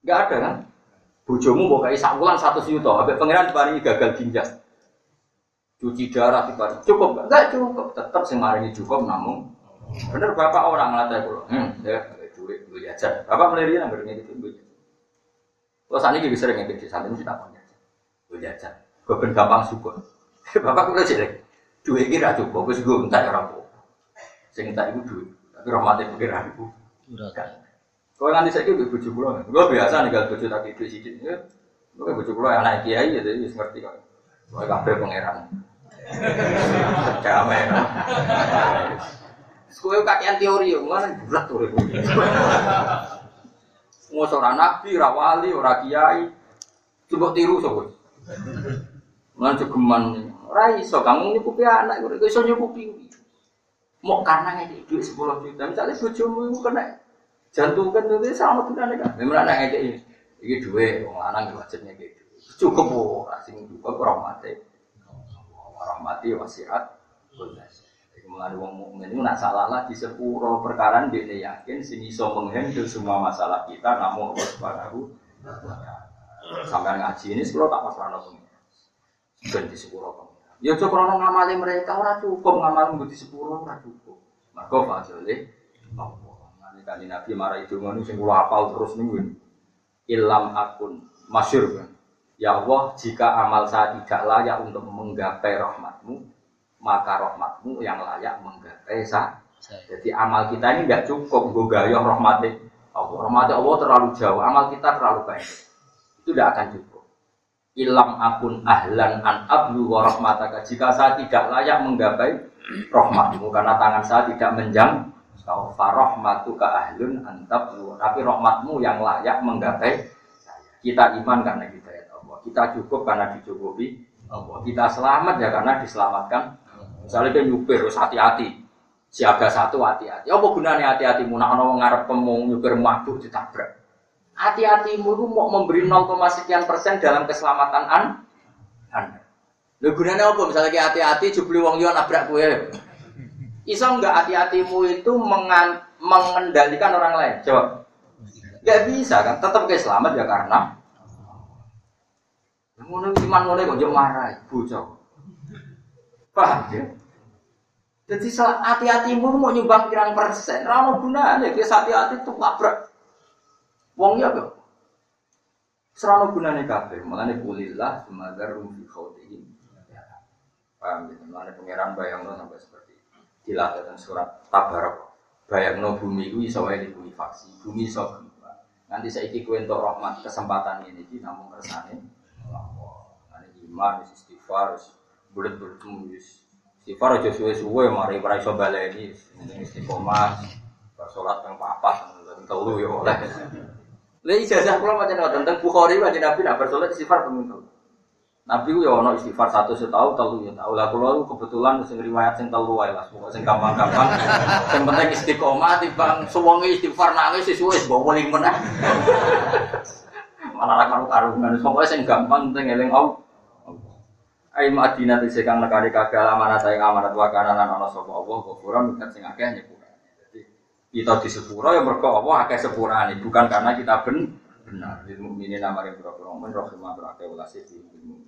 Enggak ada kan? Bojomu mau kayak sak bulan satu juta, sampai pangeran diparingi gagal ginjal. Cuci darah diparingi cukup enggak? Cukup. Tetap sing maringi cukup namun bener bapak orang ngelatih kulo. Hmm, ya duit gue jajan. Bapak dia nggak gitu gue jajan. Kalau saat ini sering ngekit di sana ini tak punya. Jajan. Gue gampang syukur. bapak kulo jelek. Duit ini ra cukup, gue gue entar ya rapo. Sing entar itu duit. Tapi rahmati pikiran ibu. Kalau nanti saya gitu bujuk pulau, gue biasa nih kalau bujuk tak itu sedikit, gue bujuk pulau anak kiai ya, jadi ngerti kok. Gue kabeh pangeran. Damai. Gue kakean teori, mana berat tuh. Mau seorang nabi, rawali, orang kiai, coba tiru sobat. Mana cegeman, rai so kamu nyukupi anak, gue iso nyukupi. Mau karena ngekik duit sepuluh juta, misalnya bojomu itu kena jantung kan itu sama tuh kan. Memang anak ngekik ini, ini duit, orang lanang wajibnya gitu. Cukup, juga kurang mati rahmati wasiat kullas. Mulai wong mukmin itu nak salah lah di sepuro perkara dia yakin sing iso menghandle semua masalah kita namun Allah Subhanahu Sampai ngaji ini sepuro tak masalah nopo. Ben di kok. Ya coba orang ngamali mereka ora cukup ngamal di sepuro ora cukup. Maka fadile Allah. Kali Nabi marah itu ngono sing kula hafal terus nih Ilam akun masyur kan. Ya Allah, jika amal saya tidak layak untuk menggapai rahmatmu, maka rahmatmu yang layak menggapai saya. Jadi amal kita ini nggak cukup, gue gayoh rahmati Allah. Rahmati Allah terlalu jauh, amal kita terlalu baik. Itu tidak akan cukup. Ilam akun ahlan an ablu wa rahmataka. Jika saya tidak layak menggapai rahmatmu, karena tangan saya tidak menjang, kau farahmatu ka ahlun antab tapi rahmatmu yang layak menggapai kita iman karena kita kita cukup karena dicukupi Allah. Kita selamat ya karena diselamatkan. Misalnya dia nyupir, harus hati-hati. Siaga satu hati-hati. Apa gunanya hati-hati? Muna ono ngarep pemung nyupir mabuk ditabrak. Hati-hatimu itu mau memberi 0, sekian persen dalam keselamatan an Anda. Lho gunanya apa? Misalnya hati-hati jubli wong liya nabrak kowe. Iso enggak hati-hatimu itu mengan, mengendalikan orang lain? Coba. Enggak bisa kan? Tetap kayak selamat ya karena Ngono iman ngono kok yo marah bocah. Paham ya? Jadi hati-hatimu mau nyumbang pirang persen, ra ono gunane ki hati-hati tuh labrak. Wong ya kok. Serano gunane kabeh, mulane kulillah sumadarum fi khawdihim. Paham ya? Mulane pangeran bayangno sampai seperti itu. Dilatih surat Tabarak. Bayangno bumi ku iso wae faksi, bumi iso Nanti saiki kowe entuk rahmat kesempatan ini iki namung kersane iman, istighfar, bulat bertemu, istighfar aja suwe-suwe, mari para iso baleni, istiqomah, sholat yang papat, telu ya oleh. Lalu ijazah kula macam apa tentang Bukhari macam Nabi nak bersolat istighfar pemimpin. Nabi ku ya ono istighfar satu setahun telu ya tahu lah kula kebetulan sing riwayat sing telu wae lah pokoke sing gampang-gampang. Sing penting istiqomah timbang suwengi istighfar nangis sesuai bawa ling meneh. Malah karu-karuan. Pokoke sing gampang penting eling Allah. Ai Madinah itu kang nekani kagak amanat yang amanat wakana lan ana sapa Allah ghafuran bukan sing akeh nyepura. Kita di sepura ya mergo Allah akeh sepurane bukan karena kita ben benar. Lil mukminin amare pira-pira mukmin rahimah welase di ilmu.